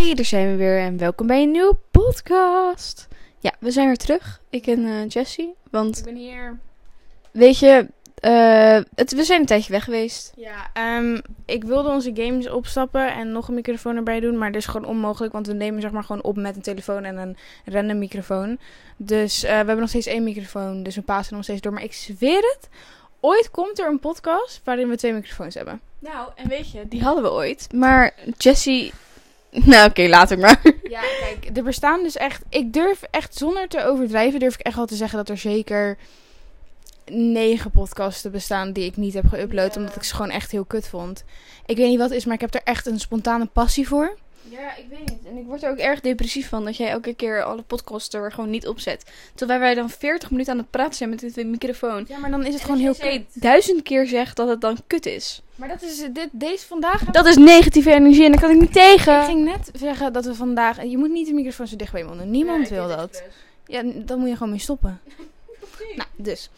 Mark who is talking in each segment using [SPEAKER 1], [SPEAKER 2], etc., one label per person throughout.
[SPEAKER 1] Hey, daar zijn we weer en welkom bij een nieuwe podcast. Ja, we zijn weer terug. Ik en eh, Jessie. Want
[SPEAKER 2] Ik ben hier.
[SPEAKER 1] weet je, eh, het, we zijn een tijdje weg geweest.
[SPEAKER 2] Ja, ehm, ik wilde onze games opstappen en nog een microfoon erbij doen, maar dat is gewoon onmogelijk, want we nemen zeg maar gewoon op met een telefoon en een random microfoon. Dus eh, we hebben nog steeds één microfoon, dus we passen nog steeds door. Maar ik zweer het, ooit komt er een podcast waarin we twee microfoons hebben.
[SPEAKER 1] Nou, en weet je, die hadden we ooit. Maar Jessie... Nou, oké, later maar.
[SPEAKER 2] Ja, kijk, er bestaan dus echt, ik durf echt zonder te overdrijven, durf ik echt wel te zeggen dat er zeker negen podcasten bestaan die ik niet heb geüpload,
[SPEAKER 1] Ja.
[SPEAKER 2] omdat ik ze gewoon echt heel kut vond. Ik weet niet wat het is, maar ik heb er echt een spontane passie voor.
[SPEAKER 1] Ja, ik weet niet. En ik word er ook erg depressief van dat jij elke keer alle podcasts er gewoon niet opzet. Terwijl wij dan 40 minuten aan het praten zijn met dit microfoon.
[SPEAKER 2] Ja, maar dan is het gewoon heel
[SPEAKER 1] Oké, duizend keer zegt dat het dan kut is.
[SPEAKER 2] Maar dat is dit, deze vandaag.
[SPEAKER 1] Dat is negatieve energie en daar kan ik niet tegen.
[SPEAKER 2] Ik ging net zeggen dat we vandaag. Je moet niet de microfoon zo dicht bij je mond doen. Niemand wil dat. Ja, dan moet je gewoon mee stoppen. Nou, dus.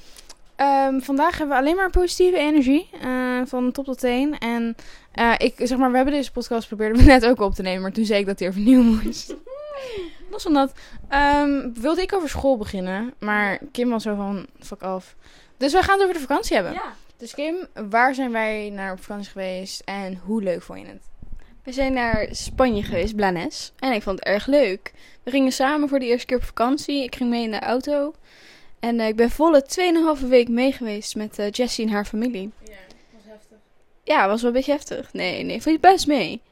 [SPEAKER 2] Ehm, vandaag hebben we alleen maar positieve energie. eh, van top tot teen. En eh, ik zeg maar, we hebben deze podcast probeerden we net ook op te nemen. Maar toen zei ik dat hij overnieuw moest. Los van dat. ehm, wilde ik over school beginnen. Maar Kim was zo van, fuck af. Dus wij gaan het over de vakantie hebben.
[SPEAKER 1] Ja.
[SPEAKER 2] Dus Kim, waar zijn wij naar op vakantie geweest? En hoe leuk vond je het?
[SPEAKER 1] We zijn naar Spanje geweest, Blanes. En ik vond het erg leuk. We gingen samen voor de eerste keer op vakantie. Ik ging mee in de auto. En eh, ik ben volle 2,5 week mee geweest met eh, Jessie en haar familie.
[SPEAKER 2] Ja.
[SPEAKER 1] Ja, was wel een beetje heftig. Nee, nee, vond je best mee.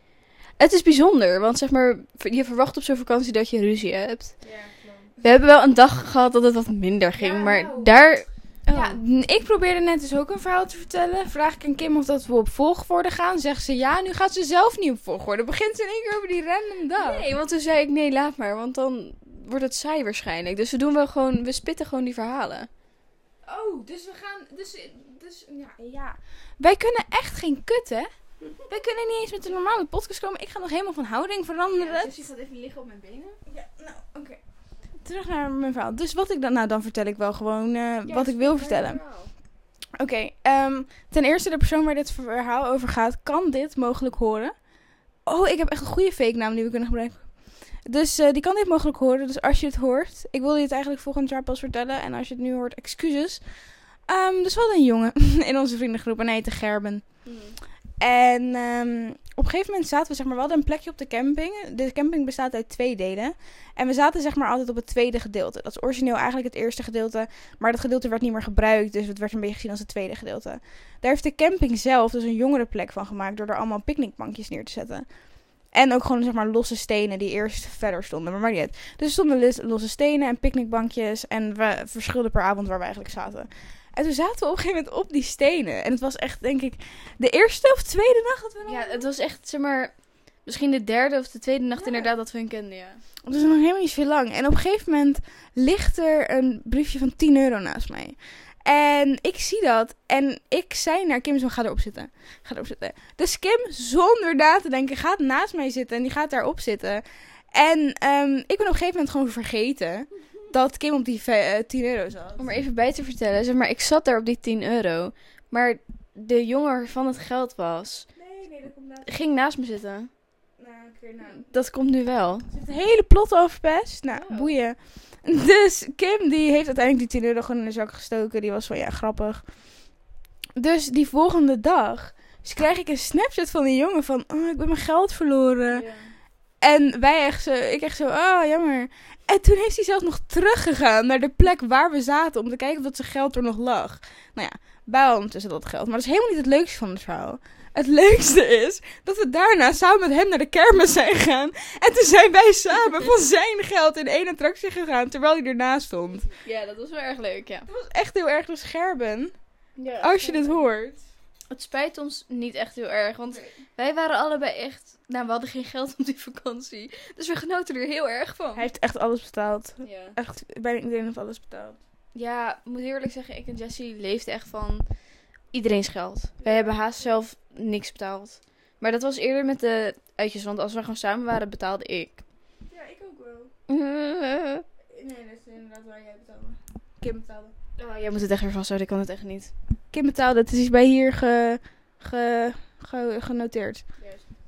[SPEAKER 1] Het is bijzonder, want zeg maar, je verwacht op zo'n vakantie dat je ruzie hebt.
[SPEAKER 2] Ja, klopt.
[SPEAKER 1] We hebben wel een dag gehad dat het wat minder ging,
[SPEAKER 2] Ja,
[SPEAKER 1] maar
[SPEAKER 2] nou.
[SPEAKER 1] daar... Oh.
[SPEAKER 2] Ja, ik probeerde net dus ook een verhaal te vertellen. Vraag ik aan Kim of dat we op volgorde gaan. Zegt ze ja, nu gaat ze zelf niet op volgorde. Begint ze in één keer over die random dag.
[SPEAKER 1] Nee, want toen zei ik nee, laat maar, want dan wordt het saai waarschijnlijk. Dus we doen wel gewoon, we spitten gewoon die verhalen.
[SPEAKER 2] Oh, dus we gaan. Dus, dus ja, ja. Wij kunnen echt geen kut, hè? Wij kunnen niet eens met een normale podcast komen. Ik ga nog helemaal van houding veranderen.
[SPEAKER 1] gaat even liggen op mijn benen.
[SPEAKER 2] Ja, nou, oké. Terug naar mijn verhaal. Dus wat ik dan. Nou, dan vertel ik wel gewoon eh, wat ik wil vertellen. Oké, ehm, ten eerste de persoon waar dit verhaal over gaat, kan dit mogelijk horen. Oh, ik heb echt een goede fake naam die we kunnen gebruiken. Dus eh, die kan dit mogelijk horen. Dus als je het hoort, ik wilde je het eigenlijk volgend jaar pas vertellen. En als je het nu hoort, excuses. Ehm, dus we hadden een jongen in onze vriendengroep en hij heette Gerben. En ehm, op een gegeven moment zaten we, zeg maar, we hadden een plekje op de camping. De camping bestaat uit twee delen. En we zaten, zeg maar, altijd op het tweede gedeelte. Dat is origineel eigenlijk het eerste gedeelte. Maar dat gedeelte werd niet meer gebruikt. Dus het werd een beetje gezien als het tweede gedeelte. Daar heeft de camping zelf dus een jongere plek van gemaakt. Door er allemaal picknickbankjes neer te zetten. En ook gewoon, zeg maar, losse stenen die eerst verder stonden. Maar niet. Dus er stonden losse stenen en picknickbankjes. En we verschilden per avond waar we eigenlijk zaten. En toen zaten we op een gegeven moment op die stenen. En het was echt, denk ik, de eerste of tweede nacht dat we nog...
[SPEAKER 1] Ja, het was echt, zeg maar, misschien de derde of de tweede nacht
[SPEAKER 2] Ja.
[SPEAKER 1] inderdaad dat we hem kenden, ja.
[SPEAKER 2] Dus nog helemaal niet veel lang. En op een gegeven moment ligt er een briefje van 10 euro naast mij. En ik zie dat. En ik zei naar Kim zo, ga erop zitten. Ga erop zitten. Dus Kim, zonder na te denken, gaat naast mij zitten. En die gaat daarop zitten. En ehm, ik ben op een gegeven moment gewoon vergeten dat Kim op die ve- eh, 10 euro zat.
[SPEAKER 1] Om er even bij te vertellen, zeg maar, ik zat daar op die 10 euro. Maar de jongen waarvan het geld was,
[SPEAKER 2] Nee, nee, dat komt naast
[SPEAKER 1] ging naast me zitten.
[SPEAKER 2] Nou, nou.
[SPEAKER 1] Dat komt nu wel.
[SPEAKER 2] Het hele plot over verpest. Nou,
[SPEAKER 1] Oh.
[SPEAKER 2] boeien. Dus Kim, die heeft uiteindelijk die 10 euro gewoon in de zak gestoken. Die was van, ja, grappig. Dus die volgende dag dus krijg ik een snapchat van die jongen van... Oh, ik ben mijn geld verloren. En wij echt zo... Ik echt zo, oh, jammer. En toen heeft hij zelfs nog teruggegaan naar de plek waar we zaten... om te kijken of dat zijn geld er nog lag. Nou ja, bij ondertussen dat geld. Maar dat is helemaal niet het leukste van het verhaal. Het leukste is dat we daarna samen met hem naar de kermis zijn gegaan. En toen zijn wij samen van zijn geld in één attractie gegaan, terwijl hij ernaast stond.
[SPEAKER 1] Ja, dat was wel erg leuk, ja.
[SPEAKER 2] Dat was echt heel erg dus Gerben,
[SPEAKER 1] ja
[SPEAKER 2] als je dit hoort.
[SPEAKER 1] Het spijt ons niet echt heel erg, want wij waren allebei echt... Nou, we hadden geen geld op die vakantie. Dus we genoten er heel erg van.
[SPEAKER 2] Hij heeft echt alles betaald.
[SPEAKER 1] Ja.
[SPEAKER 2] Echt, bijna iedereen heeft alles betaald.
[SPEAKER 1] Ja, ik moet eerlijk zeggen, ik en Jessie leefden echt van iedereen's geld. Wij hebben haast zelf niks betaald. Maar dat was eerder met de uitjes, want als we gewoon samen waren, betaalde ik.
[SPEAKER 2] Ja, ik ook wel. Nee, dat is inderdaad waar jij betaalde. Kim betaalde.
[SPEAKER 1] Oh, jij moet het echt weer vasthouden, ik kan het echt niet.
[SPEAKER 2] Kim betaalde, het is bij hier ge, ge, ge- genoteerd.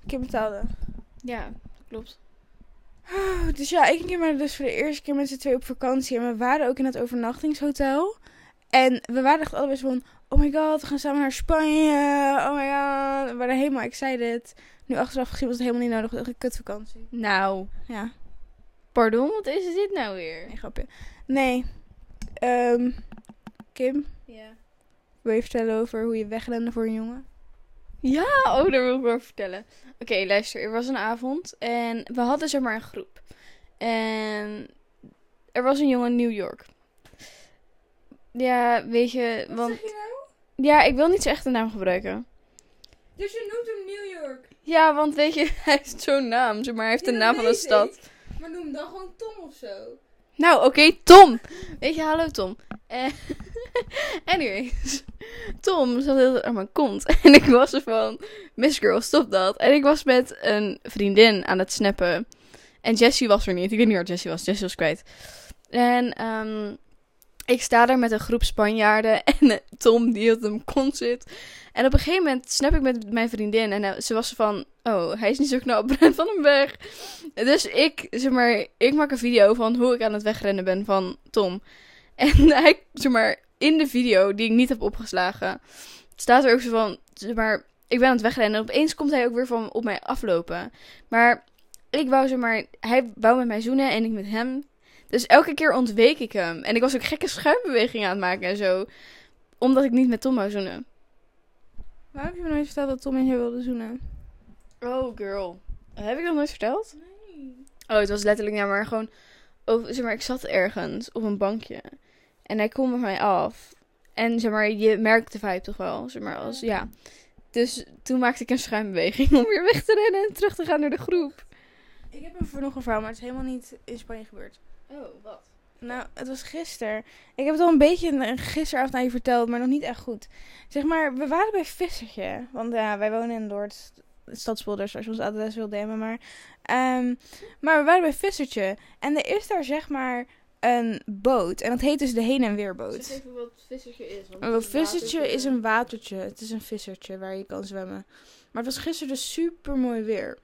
[SPEAKER 2] Kim betaalde.
[SPEAKER 1] Ja, klopt.
[SPEAKER 2] Oh, dus ja, ik ging maar dus voor de eerste keer met z'n twee op vakantie. En we waren ook in het overnachtingshotel. En we waren echt allebei zo van... Oh my god, we gaan samen naar Spanje. Oh my god. We waren helemaal excited. Nu achteraf gezien was het helemaal niet nodig. Het was echt een kutvakantie.
[SPEAKER 1] Nou,
[SPEAKER 2] Ja,
[SPEAKER 1] pardon, wat is dit nou weer?
[SPEAKER 2] nee, grapje. Nee. Ehm, Kim,
[SPEAKER 1] Ja.
[SPEAKER 2] wil je vertellen over hoe je wegrende voor een jongen?
[SPEAKER 1] Ja, oh, daar wil ik wel vertellen. Oké, luister, er was een avond en we hadden zeg maar een groep. En er was een jongen in New York. Ja, weet je, want...
[SPEAKER 2] je nou?
[SPEAKER 1] Ja, ik wil niet zo echt de naam gebruiken.
[SPEAKER 2] Dus je noemt hem New York.
[SPEAKER 1] Ja, want weet je, hij heeft zo'n naam, zeg maar, hij heeft de naam van een stad.
[SPEAKER 2] Maar noem dan gewoon Tom of zo.
[SPEAKER 1] Nou, oké, Tom. Weet je, hallo Tom. Eh, anyways, Tom zat heel aan mijn kont. En ik was er van, Miss Girl, stop dat. En ik was met een vriendin aan het snappen. En Jessie was er niet. Ik weet niet waar Jessie was. Jessie was kwijt. En ehm, ik sta daar met een groep Spanjaarden. En Tom, die op mijn kont zit. En op een gegeven moment snap ik met mijn vriendin. En eh, ze was van, oh, hij is niet zo knap. Van hem weg. Dus ik, zeg maar, ik maak een video van hoe ik aan het wegrennen ben van Tom. En hij, zeg maar, in de video die ik niet heb opgeslagen, staat er ook zo van, maar, ik ben aan het wegrennen. En opeens komt hij ook weer van op mij aflopen. Maar ik wou, zeg maar, hij wou met mij zoenen en ik met hem. Dus elke keer ontweek ik hem. En ik was ook gekke schuimbewegingen aan het maken en zo. Omdat ik niet met Tom wou zoenen.
[SPEAKER 2] Waarom heb je me nooit verteld dat Tom en je wilde zoenen?
[SPEAKER 1] Oh, girl. Heb ik dat nooit verteld?
[SPEAKER 2] Nee.
[SPEAKER 1] Oh, het was letterlijk ja, maar gewoon. Oh, zeg maar, ik zat ergens op een bankje. En hij kwam met mij af. En zeg maar, je merkt de vibe toch wel. Zeg maar, als ja. Dus toen maakte ik een schuimbeweging om weer weg te rennen en terug te gaan naar de groep.
[SPEAKER 2] Ik heb een nog een verhaal, maar het is helemaal niet in Spanje gebeurd.
[SPEAKER 1] Oh, wat?
[SPEAKER 2] Nou, het was gisteren. Ik heb het al een beetje gisteravond aan je verteld, maar nog niet echt goed. Zeg maar, we waren bij Vissertje. Want ja, wij wonen in Noord, Stadspolders, als je ons adres wil nemen. Maar, ehm, maar we waren bij Vissertje. En er is daar zeg maar een boot. En dat heet dus de heen- en weerboot.
[SPEAKER 1] even wat vissertje is. Want
[SPEAKER 2] Een vissertje is een watertje. Het is een vissertje waar je kan zwemmen. Maar het was gisteren dus super mooi weer.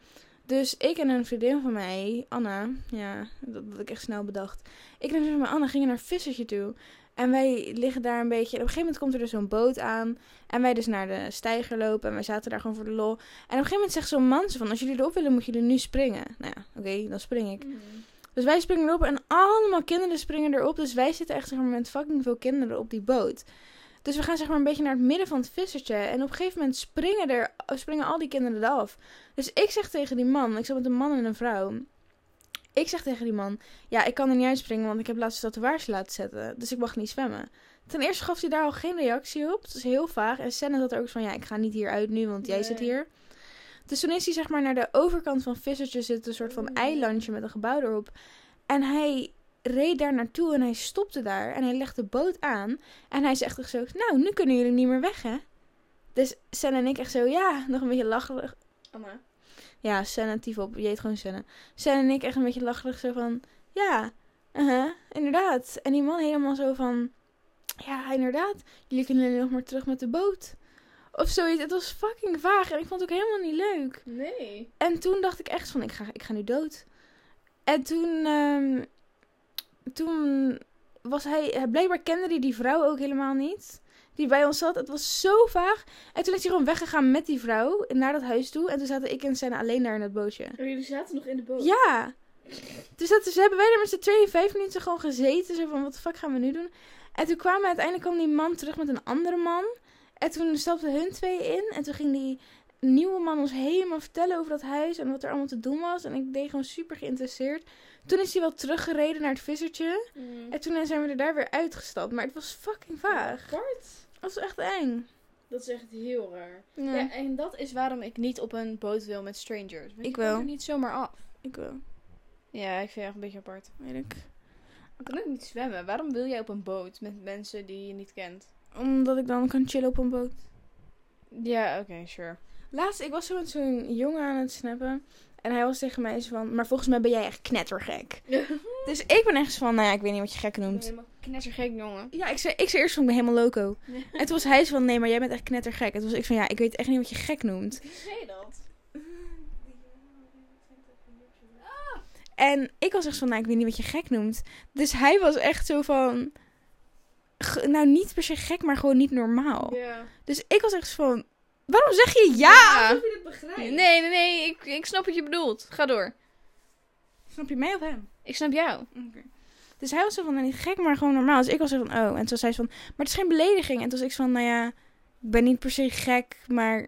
[SPEAKER 2] Dus ik en een vriendin van mij, Anna, ja, dat had ik echt snel bedacht. Ik en een vriendin van mij, Anna, gingen naar vissertje toe. En wij liggen daar een beetje. En op een gegeven moment komt er dus zo'n boot aan. En wij dus naar de steiger lopen. En wij zaten daar gewoon voor de lol. En op een gegeven moment zegt zo'n man van... Als jullie erop willen, moeten jullie nu springen. Nou ja, oké, dan spring ik. Dus wij springen erop en allemaal kinderen springen erop. Dus wij zitten echt zeg maar, met fucking veel kinderen op die boot. Dus we gaan zeg maar een beetje naar het midden van het vissertje. En op een gegeven moment springen, er, springen al die kinderen eraf. Dus ik zeg tegen die man, ik zat met een man en een vrouw. Ik zeg tegen die man, ja, ik kan er niet uitspringen, want ik heb laatst een tatoeage laten zetten. Dus ik mag niet zwemmen. Ten eerste gaf hij daar al geen reactie op. Het is heel vaag. En Senna zat er ook van, ja, ik ga niet hier uit nu, want jij
[SPEAKER 1] Nee.
[SPEAKER 2] zit hier. Dus toen is hij zeg maar naar de overkant van Vissertje zit een soort van eilandje met een gebouw erop. En hij reed daar naartoe en hij stopte daar en hij legde de boot aan. En hij zegt echt zo, nou, nu kunnen jullie niet meer weg, hè? Dus Sen en ik echt zo, ja, nog een beetje lacherig.
[SPEAKER 1] Anna.
[SPEAKER 2] Ja, Sen en Tief op, je heet gewoon Senne. Sen en ik echt een beetje lacherig zo van, ja, uh inderdaad. En die man helemaal zo van, ja, inderdaad, jullie kunnen nog maar terug met de boot. Of zoiets, het was fucking vaag en ik vond het ook helemaal niet leuk.
[SPEAKER 1] Nee.
[SPEAKER 2] En toen dacht ik echt van, ik ga, ik ga nu dood. En toen, ehm, toen was hij, blijkbaar kende hij die vrouw ook helemaal niet. Die bij ons zat. Het was zo vaag. En toen is hij gewoon weggegaan met die vrouw naar dat huis toe. En toen zaten ik en Senna alleen daar in het bootje.
[SPEAKER 1] Oh, jullie zaten nog in de boot.
[SPEAKER 2] Ja. Dus dat, dus hebben wij er met z'n tweeën vijf minuten gewoon gezeten. Zo van, wat de fuck gaan we nu doen? En toen kwamen uiteindelijk kwam die man terug met een andere man. En toen stapten hun twee in. En toen ging die nieuwe man ons helemaal vertellen over dat huis. En wat er allemaal te doen was. En ik deed gewoon super geïnteresseerd. Toen is hij wel teruggereden naar het vissertje.
[SPEAKER 1] Mm.
[SPEAKER 2] En toen zijn we er daar weer uitgestapt. Maar het was fucking vaag.
[SPEAKER 1] Apart.
[SPEAKER 2] Het was echt eng.
[SPEAKER 1] Dat is echt heel raar.
[SPEAKER 2] Ja,
[SPEAKER 1] Ja, en dat is waarom ik niet op een boot wil met strangers. Want
[SPEAKER 2] Ik
[SPEAKER 1] er niet zomaar af.
[SPEAKER 2] ik wel.
[SPEAKER 1] Ja, ik vind het echt een beetje apart.
[SPEAKER 2] Weet ik.
[SPEAKER 1] Ik kan ook niet zwemmen. Waarom wil jij op een boot met mensen die je niet kent?
[SPEAKER 2] Omdat ik dan kan chillen op een boot.
[SPEAKER 1] Ja, oké, sure.
[SPEAKER 2] Laatst, ik was zo met zo'n jongen aan het snappen. En hij was tegen mij zo van, maar volgens mij ben jij echt knettergek. Dus ik ben echt van, nou ja, ik weet niet wat je gek
[SPEAKER 1] Ik ben
[SPEAKER 2] noemt.
[SPEAKER 1] helemaal knettergek, jongen.
[SPEAKER 2] Ja, ik zei, ik zei eerst van, ik ben helemaal loco. En toen was hij zo van, nee, maar jij bent echt knettergek. En toen was ik van, ja, ik weet echt niet wat je gek noemt.
[SPEAKER 1] Wie zei dat?
[SPEAKER 2] En ik was echt van, nou, ik weet niet wat je gek noemt. Dus hij was echt zo van, nou niet per se gek, maar gewoon niet normaal.
[SPEAKER 1] Ja.
[SPEAKER 2] Dus ik was echt van, waarom zeg je ja?
[SPEAKER 1] Ja.
[SPEAKER 2] Alsof je dit begrijpt.
[SPEAKER 1] Nee, nee, nee, ik, ik snap wat je bedoelt. Ga door.
[SPEAKER 2] Snap je mij of hem?
[SPEAKER 1] Ik snap jou.
[SPEAKER 2] Dus hij was zo van, nou, niet gek, maar gewoon normaal. Dus ik was zo van, oh. En toen zei ze van, maar het is geen belediging. En toen was ik zo van, nou ja, ik ben niet per se gek, maar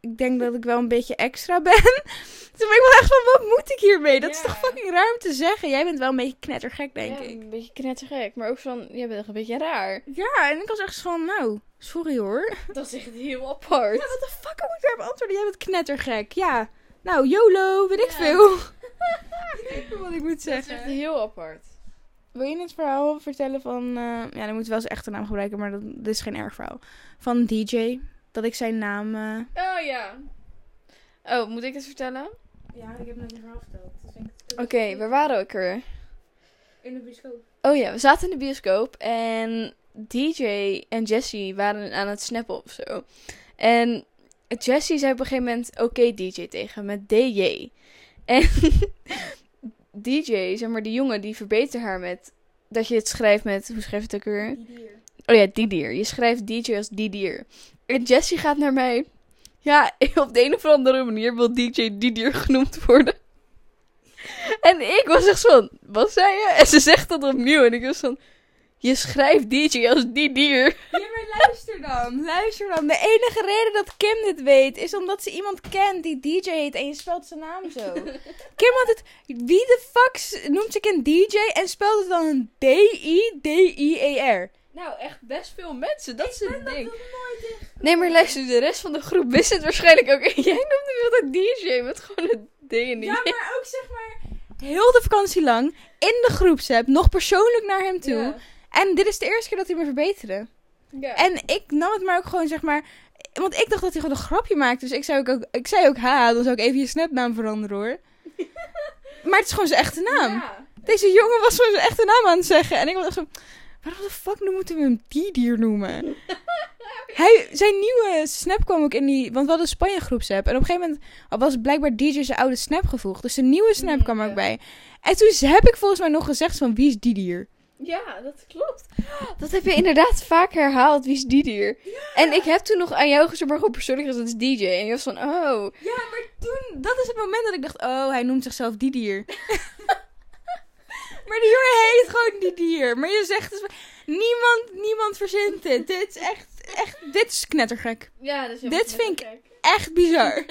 [SPEAKER 2] ik denk dat ik wel een beetje extra ben. Toen ben ik wel echt van, wat moet ik hiermee? Dat is toch fucking raar om te zeggen? Jij bent wel een beetje knettergek, denk
[SPEAKER 1] Ja,
[SPEAKER 2] ik.
[SPEAKER 1] Een beetje knettergek, maar ook van, jij bent echt een beetje raar.
[SPEAKER 2] Ja, en ik was echt van, nou, sorry hoor.
[SPEAKER 1] Dat is echt heel apart.
[SPEAKER 2] Ja, wat de fuck, moet ik daarop antwoorden? Jij bent knettergek. Ja, nou, YOLO, weet ik
[SPEAKER 1] Ja.
[SPEAKER 2] veel. ik weet wat ik moet
[SPEAKER 1] Dat is
[SPEAKER 2] zeggen.
[SPEAKER 1] echt heel apart.
[SPEAKER 2] Wil je het verhaal vertellen van... eh, ja, dan moet je wel zijn echte naam gebruiken, maar dat, dit is geen erg verhaal. Van DJ. Dat ik zijn naam... eh,
[SPEAKER 1] Oh ja. Oh, moet ik het vertellen?
[SPEAKER 2] Ja, ik heb net een verhaal verteld.
[SPEAKER 1] Oké, waar waren we ook weer?
[SPEAKER 2] In de bioscoop.
[SPEAKER 1] Oh ja, we zaten in de bioscoop en DJ en Jessie waren aan het snappen of zo. En Jessie zei op een gegeven moment oké DJ tegen met DJ. En DJ, zeg maar die jongen, die verbeterde haar met dat je het schrijft met, hoe schrijf je het ook weer? Oh ja, Didier. Je schrijft DJ als Didier. En Jessie gaat naar mij. Ja, op de een of andere manier wil DJ Didier genoemd worden. En ik was echt van, wat zei je? En ze zegt dat opnieuw. En ik was van, je schrijft DJ als Didier.
[SPEAKER 2] Ja, maar luister dan. Luister dan. De enige reden dat Kim dit weet, is omdat ze iemand kent die DJ heet en je spelt zijn naam zo. Kim had het... Wie de fuck noemt zich een DJ en spelt het dan een D-I-D-I-E-R?
[SPEAKER 1] Nou, echt best veel mensen. Dat is het ding. Nee, maar luister, de rest van de groep wist het waarschijnlijk ook. Jij noemde me altijd DJ met gewoon een D en
[SPEAKER 2] Ja, maar ook zeg maar heel de vakantie lang in de groepsapp nog persoonlijk naar hem toe.
[SPEAKER 1] Ja.
[SPEAKER 2] En dit is de eerste keer dat hij me verbeterde.
[SPEAKER 1] Ja.
[SPEAKER 2] En ik nam het maar ook gewoon zeg maar... Want ik dacht dat hij gewoon een grapje maakte. Dus ik zei ook, ook, ik zei ook ha, dan zou ik even je snapnaam veranderen hoor. maar het is gewoon zijn echte naam.
[SPEAKER 1] Ja.
[SPEAKER 2] Deze jongen was gewoon zijn echte naam aan het zeggen. En ik was echt zo... Waarom de fuck nu moeten we hem die dier noemen? Hij, zijn nieuwe snap kwam ook in die... Want we hadden Spanje groepsapp. En op een gegeven moment was blijkbaar DJ zijn oude snap gevoegd. Dus de nieuwe snap
[SPEAKER 1] Mm,
[SPEAKER 2] kwam
[SPEAKER 1] ja.
[SPEAKER 2] ook bij. En toen heb ik volgens mij nog gezegd van wie is die dier?
[SPEAKER 1] Ja, dat klopt. Dat heb je inderdaad vaak herhaald. Wie is Didier? En ik heb toen nog aan jou gezegd, maar gewoon persoonlijk dat is DJ. En je was van, oh.
[SPEAKER 2] Ja, maar toen... Dat is het moment dat ik dacht... Oh, hij noemt zichzelf die dier. maar die jongen heet gewoon die dier. Maar je zegt... Dus, niemand, niemand verzint dit. Dit is echt... echt dit is knettergek.
[SPEAKER 1] Ja, dat is
[SPEAKER 2] Dit vind ik Echt bizar.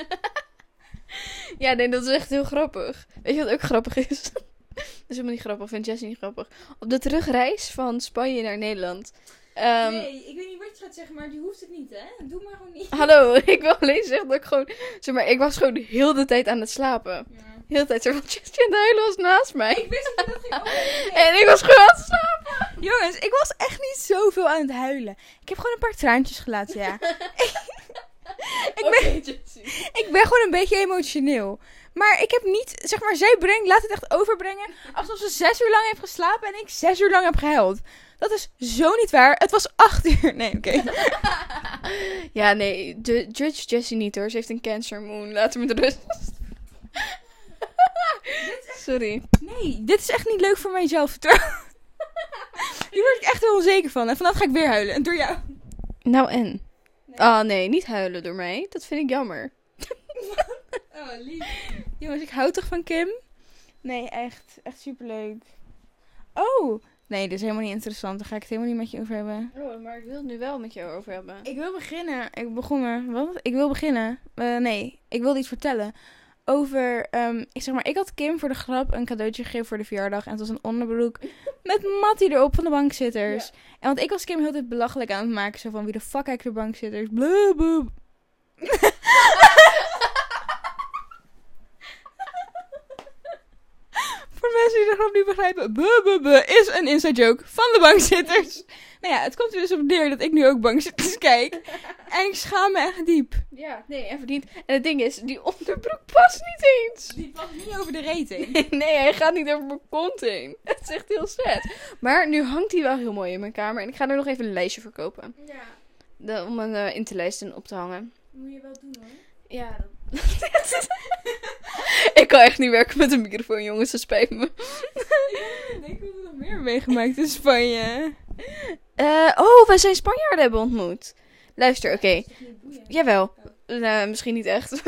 [SPEAKER 1] Ja, nee, dat is echt heel grappig. Weet je wat ook grappig is? dat is helemaal niet grappig, vind Jessie niet grappig. Op de terugreis van Spanje naar Nederland. ehm,
[SPEAKER 2] nee, ik weet niet wat je gaat zeggen, maar die hoeft het niet, hè? Doe maar gewoon niet.
[SPEAKER 1] Hallo, ik wil alleen zeggen dat ik gewoon... Zeg maar, ik was gewoon heel de tijd aan het slapen. Heel de tijd zo van, Jessie aan het huilen was naast mij.
[SPEAKER 2] Ik wist dat ging.
[SPEAKER 1] En ik was gewoon aan het slapen.
[SPEAKER 2] Jongens, ik was echt niet zoveel aan het huilen. Ik heb gewoon een paar traantjes gelaten, ja. ik, ben, ik ben gewoon een beetje emotioneel. Maar ik heb niet, zeg maar, zij brengt, laat het echt overbrengen. Alsof ze zes uur lang heeft geslapen en ik zes uur lang heb gehuild. Dat is zo niet waar. Het was acht uur. Nee, oké.
[SPEAKER 1] Ja, nee, de, judge Jessie niet hoor. Ze heeft een cancer moon. Laat hem met rust. Sorry.
[SPEAKER 2] Nee, dit is echt niet leuk voor mijn zelfvertrouwen. Hier word ik echt heel onzeker van. En vanaf ga ik weer huilen. En door jou.
[SPEAKER 1] Nou en? Oh nee, niet huilen door mij. Dat vind ik jammer.
[SPEAKER 2] Oh, lief. Jongens, ik hou toch van Kim? Nee, echt. Echt superleuk. Oh. Nee, dit is helemaal niet interessant. Daar ga ik het helemaal niet met je over hebben.
[SPEAKER 1] Oh, maar ik wil het nu wel met jou over hebben.
[SPEAKER 2] Ik wil beginnen. Ik begon er. Wat? Ik wil beginnen. Eh, nee, ik wilde iets vertellen. Over, ehm, ik zeg maar, ik had Kim voor de grap een cadeautje gegeven voor de verjaardag. En het was een onderbroek met Mattie erop van de bankzitters. En want ik was Kim heel tijd belachelijk aan het maken. Zo van, wie de fuck kijkt de bankzitters? Blub, blub. Voor mensen die de grap niet begrijpen. Buh, buh, buh, is een inside joke van de bankzitters. nou ja, het komt er dus op neer dat ik nu ook bankzitters kijk. En ik schaam me echt diep.
[SPEAKER 1] Ja, nee, en verdient. En het ding is, die onderbroek past niet eens.
[SPEAKER 2] Die past niet over de rating.
[SPEAKER 1] Nee, hij gaat niet over mijn kont heen. Het is echt heel sad. Maar nu hangt hij wel heel mooi in mijn kamer. En ik ga er nog even een lijstje voor kopen.
[SPEAKER 2] Ja,
[SPEAKER 1] De- om hem eh, in te lijsten en op te hangen.
[SPEAKER 2] moet je wel doen hoor.
[SPEAKER 1] Ja, dat ik kan echt niet werken met een microfoon, jongens. Dat spijt me.
[SPEAKER 2] Ik heb nog meer meegemaakt in Spanje.
[SPEAKER 1] Eh, oh, wij zijn Spanjaarden hebben ontmoet. Luister, oké. Jawel. Nou, misschien niet echt.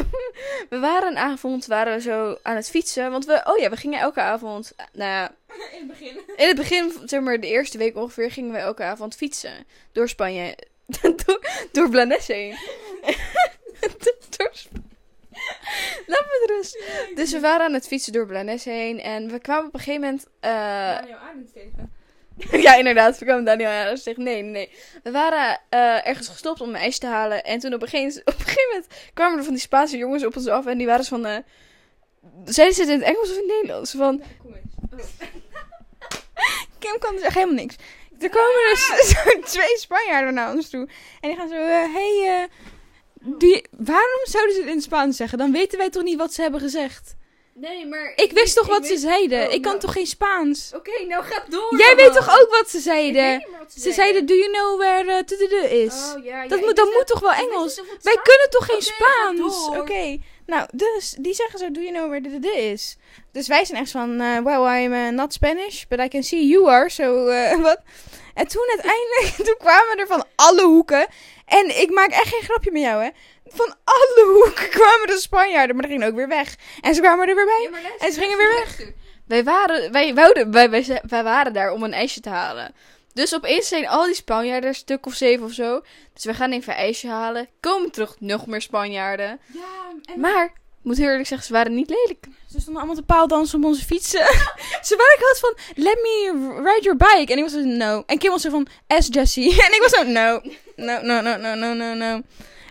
[SPEAKER 1] we waren een avond, waren we zo aan het fietsen. Want we, oh ja, we gingen elke avond, nou ja,
[SPEAKER 2] In het begin.
[SPEAKER 1] in het begin, zeg maar de eerste week ongeveer, gingen we elke avond fietsen. Door Spanje. door, door Blanes heen. door Sp- Laat me rust. Dus we waren aan het fietsen door Blanes heen. En we kwamen op een gegeven moment... eh,
[SPEAKER 2] Daniel Arends tegen.
[SPEAKER 1] ja, inderdaad. We kwamen Daniel Harris tegen. Nee, nee, nee. We waren eh, ergens gestopt om een ijs te halen. En toen op een, gegeven, op een gegeven moment kwamen er van die Spaanse jongens op ons af. En die waren van... eh zeiden ze het in het Engels of in het Nederlands? Van...
[SPEAKER 2] Kom eens. Kim kan dus echt helemaal niks. Er komen dus twee Spanjaarden naar ons toe. En die gaan zo, hey, die, waarom zouden ze het in het Spaans zeggen? Dan weten wij toch niet wat ze hebben gezegd?
[SPEAKER 1] Nee, maar...
[SPEAKER 2] Ik wist toch wat ze zeiden?
[SPEAKER 1] Oh,
[SPEAKER 2] ik kan
[SPEAKER 1] nou.
[SPEAKER 2] toch geen Spaans?
[SPEAKER 1] Oké, nou ga door.
[SPEAKER 2] Jij weet toch ook wat ze
[SPEAKER 1] Ik
[SPEAKER 2] zeiden?
[SPEAKER 1] weet niet meer wat
[SPEAKER 2] Ze zeiden, do you know where uh, is?
[SPEAKER 1] Oh, ja, ja,
[SPEAKER 2] dat moet, moet toch wel Engels? Wij kunnen toch geen
[SPEAKER 1] ga
[SPEAKER 2] Spaans? Oké. Nou, dus die zeggen zo, do you know where tududu is? Dus wij zijn echt van, eh, well, I'm uh, not Spanish, but I can see you are, so uh, wat? En toen uiteindelijk, toen kwamen er van alle hoeken. En ik maak echt geen grapje met jou, hè. Van alle hoeken kwamen de Spanjaarden, maar die gingen ook weer weg. En ze kwamen er weer bij.
[SPEAKER 1] Ja, maar luister,
[SPEAKER 2] En ze gingen weer
[SPEAKER 1] luister. Wij waren, wij, wouden, wij, wij, waren daar om een ijsje te halen. Dus opeens zijn al die Spanjaarden, een stuk of zeven of zo. Dus we gaan even ijsje halen. Komen terug, nog meer Spanjaarden.
[SPEAKER 2] Ja, en
[SPEAKER 1] Maar, moet heel eerlijk zeggen, ze waren niet lelijk.
[SPEAKER 2] Ze stonden allemaal te paaldansen op onze fietsen. ze waren gewoon van, let me ride your bike. En ik was zo, no. En Kim was zo van, as Jessie. en ik was zo, no. No, no, no, no, no, no, no.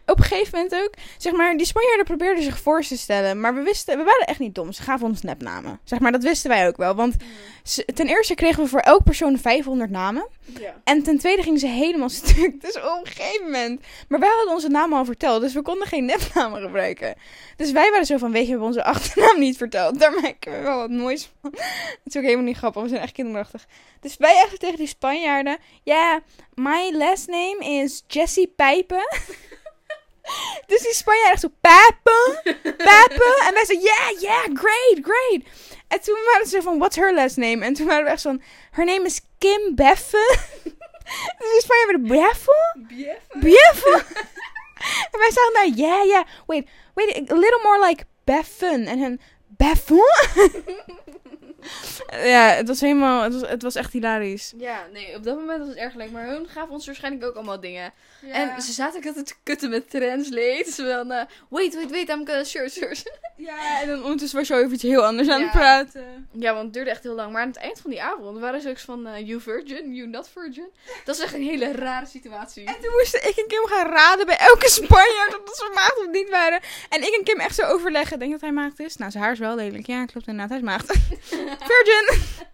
[SPEAKER 2] Op een gegeven moment ook, zeg maar, die Spanjaarden probeerden zich voor te stellen. Maar we wisten, we waren echt niet dom. Ze gaven ons nepnamen. Zeg maar, dat wisten wij ook wel. Want ze- ten eerste kregen we voor elk persoon 500 namen.
[SPEAKER 1] Ja.
[SPEAKER 2] En ten tweede gingen ze helemaal stuk. Dus op een gegeven moment. Maar wij hadden onze naam al verteld. Dus we konden geen nepnamen gebruiken. Dus wij waren zo van: Weet je, we hebben onze achternaam niet verteld. Daar maken we wel wat moois van. Het is ook helemaal niet grappig. We zijn echt kinderachtig. Dus wij echt tegen die Spanjaarden: Ja, my last name is Jessie Pijpen. Dus die Spanjaarden echt zo, Papen, Papen. En wij zo, yeah, yeah, great, great. En toen waren ze van, what's her last name? En toen waren we echt van, her name is Kim Beffen. dus die Spanjaarden, Beffen? Beffen? en wij zaten daar, yeah, yeah, wait, wait, a little more like Beffen. En hun, Beffen? ja, het was helemaal, het was, het was echt hilarisch.
[SPEAKER 1] Ja, nee, op dat moment was het erg leuk. Maar hun gaven ons waarschijnlijk ook allemaal dingen. En ze zaten ook altijd te kutten met translate. Ze van, eh, wait, wait, wait, I'm gonna sure, sure.
[SPEAKER 2] Ja, en dan ondertussen was je over iets heel anders aan het praten.
[SPEAKER 1] Ja, want het duurde echt heel lang. Maar aan het eind van die avond waren ze ook van, eh, you virgin, you not virgin. Dat is echt een hele rare situatie.
[SPEAKER 2] En toen moesten ik en Kim gaan raden bij elke Spanjaard of ze maagd of niet waren. En ik en Kim echt zo overleggen. Denk dat hij maagd is? Nou, zijn haar is wel lelijk. Ja, klopt inderdaad. Hij is maagd. Virgin.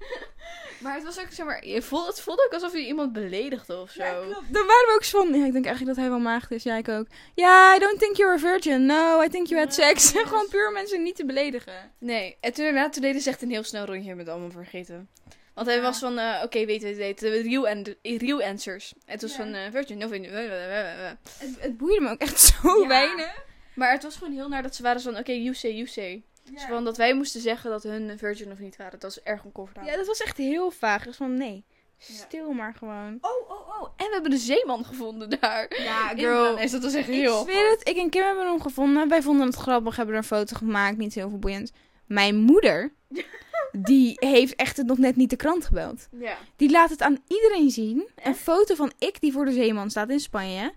[SPEAKER 1] Maar het was ook, zeg maar, je voelde, het voelde ook alsof je iemand beledigde of zo.
[SPEAKER 2] Dan waren we ook zo van... Ja, ik denk eigenlijk dat hij wel maagd is. Ja, ik ook. Ja, I don't think you're a virgin. No, I think you had sex. Gewoon puur mensen niet te beledigen.
[SPEAKER 1] Nee, en toen daarna, toen deden ze echt een heel snel rondje met allemaal vergeten. Want hij
[SPEAKER 2] Ja.
[SPEAKER 1] was van, eh, oké, weet, weet, weet, de real, and, real answers. Het was
[SPEAKER 2] Ja.
[SPEAKER 1] van, eh, virgin, no, eh, eh, eh, eh.
[SPEAKER 2] Het, het boeide me ook echt zo
[SPEAKER 1] Ja.
[SPEAKER 2] weinig.
[SPEAKER 1] Maar het was gewoon heel naar dat ze waren van, oké, you say, you say. Dus van dat wij moesten zeggen dat hun virgin of niet waren. Dat was erg oncomfortabel.
[SPEAKER 2] Ja, dat was echt heel vaag. Dus van nee,
[SPEAKER 1] Ja.
[SPEAKER 2] stil maar gewoon.
[SPEAKER 1] Oh, oh, oh. En we hebben de zeeman gevonden daar.
[SPEAKER 2] Ja,
[SPEAKER 1] Is dat was echt
[SPEAKER 2] Ik
[SPEAKER 1] heel...
[SPEAKER 2] zweer het, ik en Kim hebben hem gevonden. Wij vonden het grappig, hebben er een foto gemaakt. Niet heel veel boeiend. Mijn moeder, die heeft echt het nog net niet de krant gebeld.
[SPEAKER 1] Ja.
[SPEAKER 2] Die laat het aan iedereen zien. Een foto van ik die voor de zeeman staat in Spanje.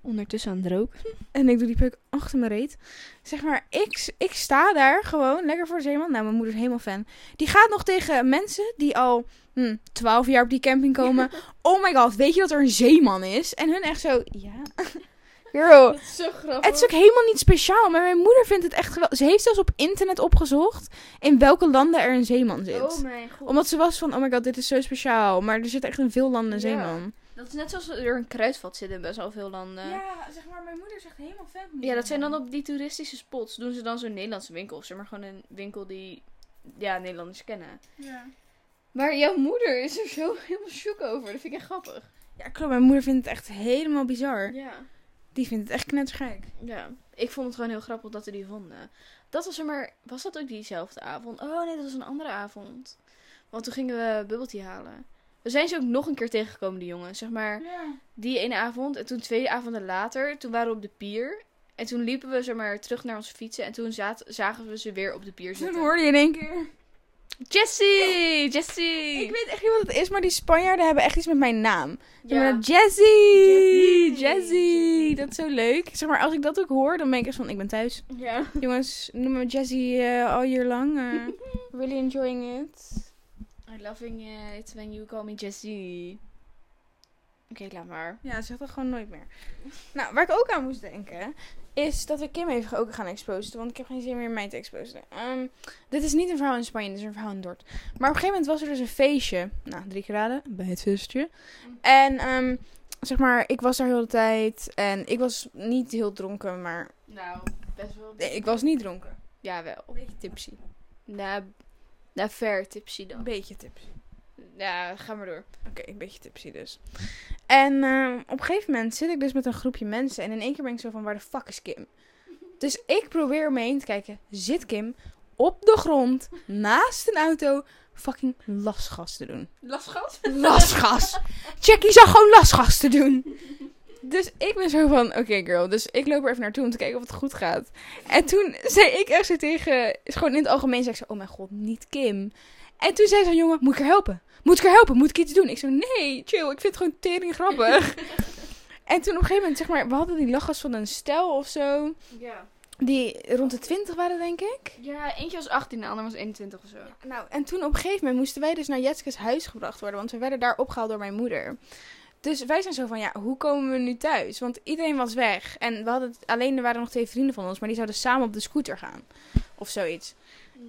[SPEAKER 1] Ondertussen aan het roken.
[SPEAKER 2] En ik doe die peuk achter mijn reet. Zeg maar, ik, ik sta daar gewoon lekker voor zeeman. Nou, mijn moeder is helemaal fan. Die gaat nog tegen mensen die al hm, 12 jaar op die camping komen. Oh my god, weet je dat er een zeeman is? En hun echt zo, ja. Girl,
[SPEAKER 1] Dat is zo grappig.
[SPEAKER 2] het is ook helemaal niet speciaal, maar mijn moeder vindt het echt geweldig. Ze heeft zelfs op internet opgezocht in welke landen er een zeeman zit.
[SPEAKER 1] Oh mijn god.
[SPEAKER 2] Omdat ze was van, oh my god, dit is zo speciaal. Maar er zit echt in veel landen een
[SPEAKER 1] Ja.
[SPEAKER 2] zeeman.
[SPEAKER 1] Dat is net zoals er een kruidvat zit in best wel veel landen. Ja,
[SPEAKER 2] zeg maar, mijn moeder is echt helemaal fan
[SPEAKER 1] dat zijn dan op die toeristische spots. Doen ze dan zo'n Nederlandse winkel. Of zeg maar gewoon een winkel die ja, Nederlanders kennen.
[SPEAKER 2] Ja.
[SPEAKER 1] Maar jouw moeder is er zo helemaal shook over. Dat vind ik echt grappig.
[SPEAKER 2] Ja, klopt. Mijn moeder vindt het echt helemaal bizar.
[SPEAKER 1] Ja.
[SPEAKER 2] Die vindt het echt knettergek.
[SPEAKER 1] Ja. ik vond het gewoon heel grappig dat we die vonden. Dat was er maar, was dat ook diezelfde avond? Oh nee, dat was een andere avond. Want toen gingen we bubble tea halen. We zijn ze ook nog een keer tegengekomen, die jongens. Zeg maar, die ene avond. En toen twee avonden later, toen waren we op de pier. En toen liepen we zeg maar, terug naar onze fietsen. En toen zaten, zagen we ze weer op de pier
[SPEAKER 2] Toen
[SPEAKER 1] zitten.
[SPEAKER 2] hoorde je in één keer.
[SPEAKER 1] Jessie! Jessie!
[SPEAKER 2] Ik weet echt niet wat het is, maar die Spanjaarden hebben echt iets met mijn naam.
[SPEAKER 1] Ja.
[SPEAKER 2] Ja.
[SPEAKER 1] Jessie!
[SPEAKER 2] Jessie. Dat is zo leuk. Zeg maar, als ik dat ook hoor, dan ben ik echt van, ik ben thuis.
[SPEAKER 1] Ja.
[SPEAKER 2] Jongens, noem me Jessie eh all year lang. eh. really enjoying it.
[SPEAKER 1] I'm loving it when you call me Jessie. Oké, laat maar.
[SPEAKER 2] Ja, ze zegt dat gewoon nooit meer. Nou, waar ik ook aan moest denken, is dat we Kim even ook gaan exposen. Want ik heb geen zin meer in mij te exposen. Ehm, dit is niet een verhaal in Spanje, dit is een verhaal in Dort. Maar op een gegeven moment was er dus een feestje. Nou, drie keer raden, bij het feestje. En ehm, zeg maar, ik was daar heel de tijd. En ik was niet heel dronken, maar...
[SPEAKER 1] Nou, best wel.
[SPEAKER 2] Nee, ik was niet dronken.
[SPEAKER 1] Ja, wel.
[SPEAKER 2] Een beetje tipsy.
[SPEAKER 1] Na, na ver tipsy
[SPEAKER 2] Een
[SPEAKER 1] dan.
[SPEAKER 2] beetje tipsy.
[SPEAKER 1] Ja, ga maar door.
[SPEAKER 2] Oké, een beetje tipsy dus. En ehm, op een gegeven moment zit ik dus met een groepje mensen. En in één keer ben ik zo van, waar de fuck is Kim? Dus ik probeer om me heen te kijken. Zit Kim op de grond, naast een auto, fucking lasgas te doen.
[SPEAKER 1] Lastgas?
[SPEAKER 2] Lasgas! Jackie zag gewoon lasgas te doen. Dus ik ben zo van, oké girl. Dus ik loop er even naartoe om te kijken of het goed gaat. En toen zei ik echt zo tegen, is gewoon in het algemeen, zei ik zo, oh mijn god, niet Kim. En toen zei zo'n jongen, moet ik haar helpen? Moet ik haar helpen? Moet ik iets doen? Ik zo, nee, chill, ik vind het gewoon tering grappig. en toen op een gegeven moment, zeg maar, we hadden die lachgas van een stel of zo.
[SPEAKER 1] Ja.
[SPEAKER 2] Die rond de 20 waren, denk ik.
[SPEAKER 1] Ja, eentje was 18, de ander was 21 of zo.
[SPEAKER 2] Nou, en toen op een gegeven moment moesten wij dus naar Jetskes huis gebracht worden. Want we werden daar opgehaald door mijn moeder. Dus wij zijn zo van, ja, hoe komen we nu thuis? Want iedereen was weg. En we hadden alleen, er waren nog twee vrienden van ons. Maar die zouden samen op de scooter gaan. Of zoiets.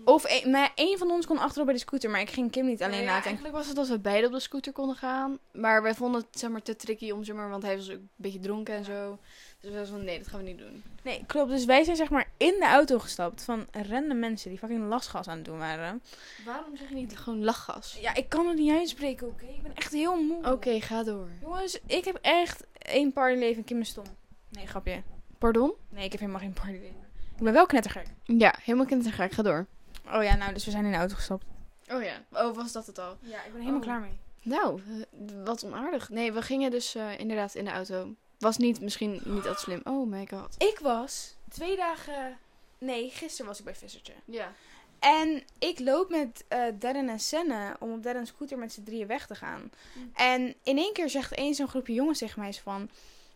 [SPEAKER 2] Of een, maar één van ons kon achterop bij de scooter. Maar ik ging Kim niet alleen
[SPEAKER 1] Nee, ja,
[SPEAKER 2] laten.
[SPEAKER 1] eigenlijk was het dat we beide op de scooter konden gaan. Maar wij vonden het zeg maar, te tricky om, zeg maar, want hij was ook een beetje dronken en zo. Dus we waren van, nee, dat gaan we niet doen.
[SPEAKER 2] Nee, klopt. Dus wij zijn zeg maar in de auto gestapt van random mensen die fucking lastgas aan het doen waren.
[SPEAKER 1] Waarom zeg je niet gewoon lachgas?
[SPEAKER 2] Ja, ik kan het niet uitspreken, oké? Ik ben echt heel moe.
[SPEAKER 1] Oké, ga door.
[SPEAKER 2] Jongens, ik heb echt één partyleven. Kim is stom. Nee, grapje.
[SPEAKER 1] Pardon?
[SPEAKER 2] Nee, ik heb helemaal geen partyleven. Ik ben wel knettergek.
[SPEAKER 1] Ja, helemaal kindergek. Ga door.
[SPEAKER 2] Oh ja, nou, dus we zijn in de auto gestapt.
[SPEAKER 1] Oh ja. Oh, was dat het al?
[SPEAKER 2] Ja, ik ben helemaal
[SPEAKER 1] Oh.
[SPEAKER 2] klaar mee.
[SPEAKER 1] Nou, eh, wat onaardig. Nee, we gingen dus eh, inderdaad in de auto. Was niet, misschien niet altijd slim. Oh my god.
[SPEAKER 2] Ik was twee dagen... Nee, gisteren was ik bij Vissertje.
[SPEAKER 1] Ja.
[SPEAKER 2] En ik loop met eh Darren en Senne om op Darren's scooter met z'n drieën weg te gaan.
[SPEAKER 1] Mm.
[SPEAKER 2] En in één keer zegt één zo'n groepje jongens tegen mij zo van...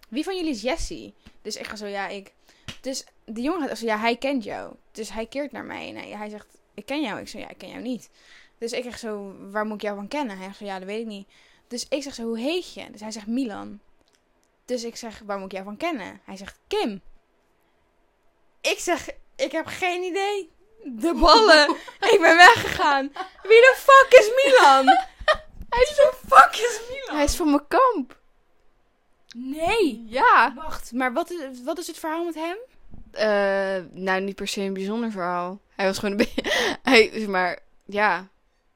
[SPEAKER 2] Wie van jullie is Jessie? Dus ik ga zo, ja, ik. Dus de jongen gaat zo, ja, hij kent jou. Dus hij keert naar mij en hij, zegt, ik ken jou. Ik zeg, ja, ik ken jou niet. Dus ik zeg zo, waar moet ik jou van kennen? Hij zegt, ja, dat weet ik niet. Dus ik zeg zo, hoe heet je? Dus hij zegt, Milan. Dus ik zeg, waar moet ik jou van kennen? Hij zegt, Kim. Ik zeg, ik heb geen idee. De ballen. ik ben weggegaan. Wie de fuck is Milan? Hij is fuck is Milan?
[SPEAKER 1] Hij is van mijn kamp.
[SPEAKER 2] Nee.
[SPEAKER 1] Ja.
[SPEAKER 2] Wacht, maar wat is, wat is het verhaal met hem?
[SPEAKER 1] Eh, nou, niet per se een bijzonder verhaal. Hij was gewoon een beetje... Hij, maar, ja.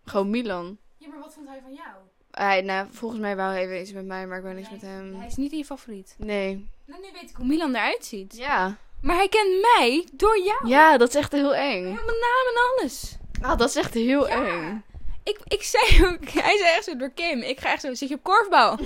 [SPEAKER 1] Gewoon Milan.
[SPEAKER 2] Ja, maar wat vond hij van jou?
[SPEAKER 1] Hij, nou, volgens mij wou hij even iets met mij, maar ik wou niks met hem.
[SPEAKER 2] Hij is niet je favoriet.
[SPEAKER 1] Nee.
[SPEAKER 2] Nou, nu weet ik hoe Milan eruit ziet.
[SPEAKER 1] Ja.
[SPEAKER 2] Maar hij kent mij door jou.
[SPEAKER 1] Ja, dat is echt heel eng.
[SPEAKER 2] Helemaal naam en alles.
[SPEAKER 1] Ah, dat is echt heel
[SPEAKER 2] Ja.
[SPEAKER 1] eng.
[SPEAKER 2] Ik, ik zei ook, hij zei echt zo door Kim, ik ga echt zo, zit je op korfbal?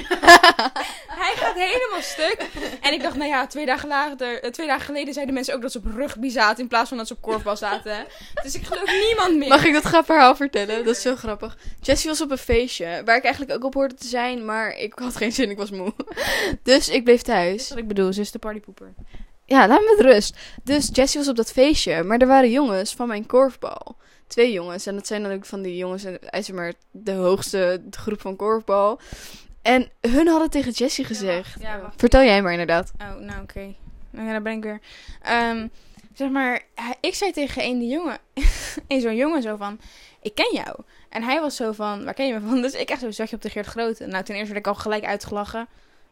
[SPEAKER 2] hij gaat helemaal stuk. En ik dacht, nou ja, twee dagen, later, eh, twee dagen geleden zeiden mensen ook dat ze op rugby zaten in plaats van dat ze op korfbal zaten. Dus ik geloof niemand meer.
[SPEAKER 1] Mag ik dat grap verhaal vertellen? Dat is zo grappig. Jessie was op een feestje, waar ik eigenlijk ook op hoorde te zijn, maar ik had geen zin, ik was moe. Dus ik bleef thuis.
[SPEAKER 2] wat ik bedoel, ze is de partypoeper.
[SPEAKER 1] Ja, laat me met rust. Dus Jessie was op dat feestje, maar er waren jongens van mijn korfbal. Twee jongens, en dat zijn dan ook van die jongens zeg maar de hoogste groep van korfbal. En hun hadden tegen Jessie gezegd.
[SPEAKER 2] Ja.
[SPEAKER 1] Vertel jij maar inderdaad.
[SPEAKER 2] Oh, nou oké. Nou ja, daar ben ik weer. Ehm, zeg maar, ik zei tegen een die jongen, een zo'n jongen zo van, ik ken jou. En hij was zo van, waar ken je me van? Dus ik echt zo, zag je op de Geert Grote? Nou, ten eerste werd ik al gelijk uitgelachen.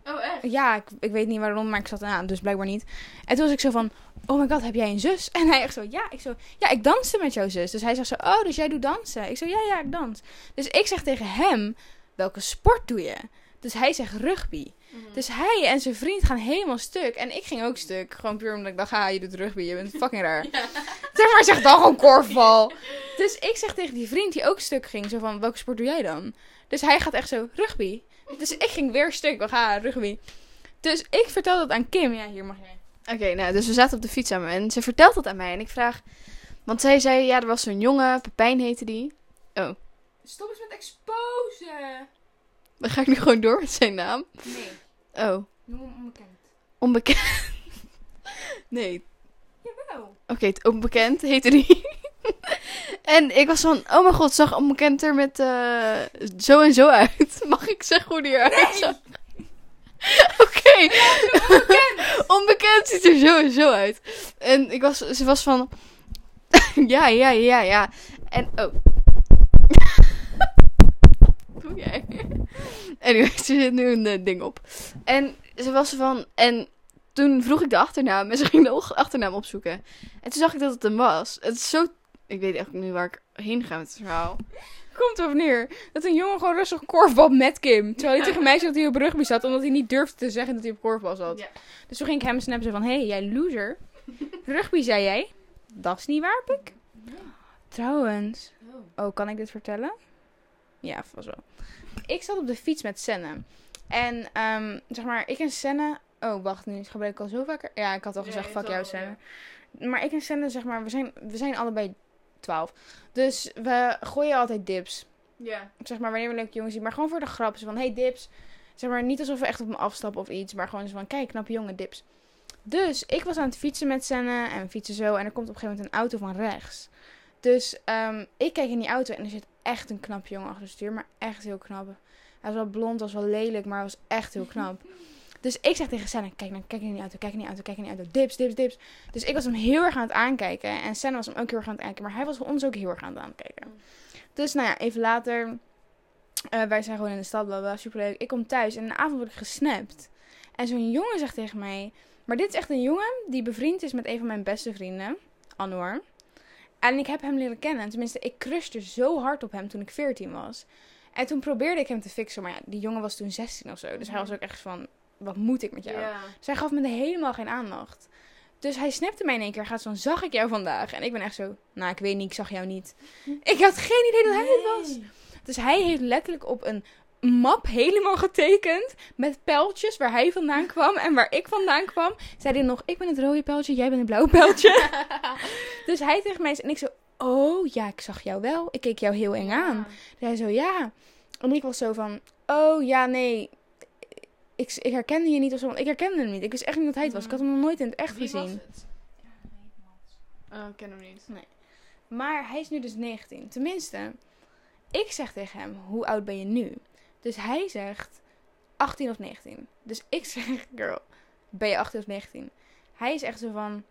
[SPEAKER 1] Oh, echt?
[SPEAKER 2] Ja, ik, ik weet niet waarom, maar ik zat aan, dus blijkbaar niet. En toen was ik zo van, oh my god, heb jij een zus? En hij echt zo, ja. Ik zo, ja, ik danste met jouw zus. Dus hij zegt zo, oh, dus jij doet dansen? Ik zo, ja, ja, ik dans. Dus ik zeg tegen hem, welke sport doe je? Dus hij zegt rugby. Dus hij en zijn vriend gaan helemaal stuk. En ik ging ook stuk. Gewoon puur omdat ik dacht, ah, je doet rugby. Je bent fucking raar. Zeg maar, zeg dan gewoon korfbal. Dus ik zeg tegen die vriend die ook stuk ging. Zo van, welke sport doe jij dan? Dus hij gaat echt zo, rugby. Dus ik ging weer stuk. We gaan rugby. Dus ik vertel dat aan Kim. Ja, hier mag jij.
[SPEAKER 1] Oké, nou, dus we zaten op de fiets samen en ze vertelt dat aan mij. En ik vraag, want zij zei, ja, er was zo'n jongen, Pepijn heette die. Oh,
[SPEAKER 2] Stop eens met exposen.
[SPEAKER 1] dan ga ik nu gewoon door met zijn naam.
[SPEAKER 2] Nee,
[SPEAKER 1] Oh,
[SPEAKER 2] noem hem onbekend.
[SPEAKER 1] onbekend. nee,
[SPEAKER 2] Jawel.
[SPEAKER 1] oké, het onbekend heette die. en ik was van, oh mijn god, zag onbekend er met eh, zo en zo uit. Mag ik zeggen hoe die eruit zag? Oké. onbekend ziet er zo en zo uit. En ik was, ze was van, ja, ja, ja, ja. En, oh. Doe jij? Anyway, ze zit nu een eh, ding op. En ze was van, en toen vroeg ik de achternaam en ze ging de achternaam opzoeken. En toen zag ik dat het hem was. Het is zo, ik weet echt niet waar ik heen ga met het verhaal.
[SPEAKER 2] Komt erop neer dat een jongen gewoon rustig korfbal met Kim. Terwijl hij tegen mij zei dat hij op rugby zat, omdat hij niet durfde te zeggen dat hij op korfbal zat.
[SPEAKER 1] Ja.
[SPEAKER 2] Dus toen ging ik hem snappen van, hé, hey, jij loser. Rugby zei jij? Dat is niet waar, Pik. Trouwens, oh, kan ik dit vertellen? Ja, vast wel. Ik zat op de fiets met Senne. En, ehm, zeg maar, ik en Senne... Oh, wacht, nu gebruik ik al zo vaker... Ja, ik had al gezegd, fuck jou, Senne. Maar ik en Senne, zeg maar, we zijn, we zijn allebei 12. Dus we gooien altijd dips
[SPEAKER 1] Ja.
[SPEAKER 2] zeg maar, wanneer we leuke jongens zien. Maar gewoon voor de grap. Zo van, hey, dips. Zeg maar, niet alsof we echt op me afstappen of iets. Maar gewoon zo van, kijk, knappe jongen, dips. Dus ik was aan het fietsen met Senne. En we fietsen zo. En er komt op een gegeven moment een auto van rechts. Dus ehm, ik kijk in die auto. En er zit echt een knap jongen achter het stuur. Maar echt heel knap. Hij was wel blond, was wel lelijk. Maar was echt heel knap. Dus ik zeg tegen Senne, kijk, nou, kijk in die auto, kijk die auto, kijk die auto. Dips, dips, dips. Dus ik was hem heel erg aan het aankijken. En Senne was hem ook heel erg aan het aankijken. Maar hij was ons ook heel erg aan het aankijken. Dus nou ja, even later... eh, wij zijn gewoon in de stad, bla bla, superleuk. Ik kom thuis en in de avond word ik gesnapt. En zo'n jongen zegt tegen mij... Maar dit is echt een jongen die bevriend is met een van mijn beste vrienden. Anwar. En ik heb hem leren kennen. Tenminste, ik crushte zo hard op hem toen ik 14 was. En toen probeerde ik hem te fixen. Maar ja, die jongen was toen 16 of zo. Dus hij was ook echt van... Wat moet ik met jou? Zij gaf me helemaal geen aandacht. Dus hij snapte mij in één keer. Gaat zo van, zag ik jou vandaag? En ik ben echt zo, nou, ik weet niet, ik zag jou niet. Ik had geen idee dat hij het was. Dus hij heeft letterlijk op een map helemaal getekend. Met pijltjes waar hij vandaan kwam en waar ik vandaan kwam. Zei hij nog, ik ben het rode pijltje, jij bent het blauwe pijltje. dus hij tegen mij en ik zo, oh ja, ik zag jou wel. Ik keek jou heel eng aan. Dus hij zo, ja. En ik was zo van, oh ja, nee. Ik, ik herkende je niet of zo. want Ik herkende hem niet. Ik wist echt niet dat hij het was. Ik had hem nog nooit in het echt gezien.
[SPEAKER 1] het? Oh, ik ken hem niet.
[SPEAKER 2] Maar hij is nu dus 19. Tenminste, ik zeg tegen hem, hoe oud ben je nu? Dus hij zegt 18 of 19. Dus ik zeg, girl, ben je 18 of 19? Hij is echt zo van,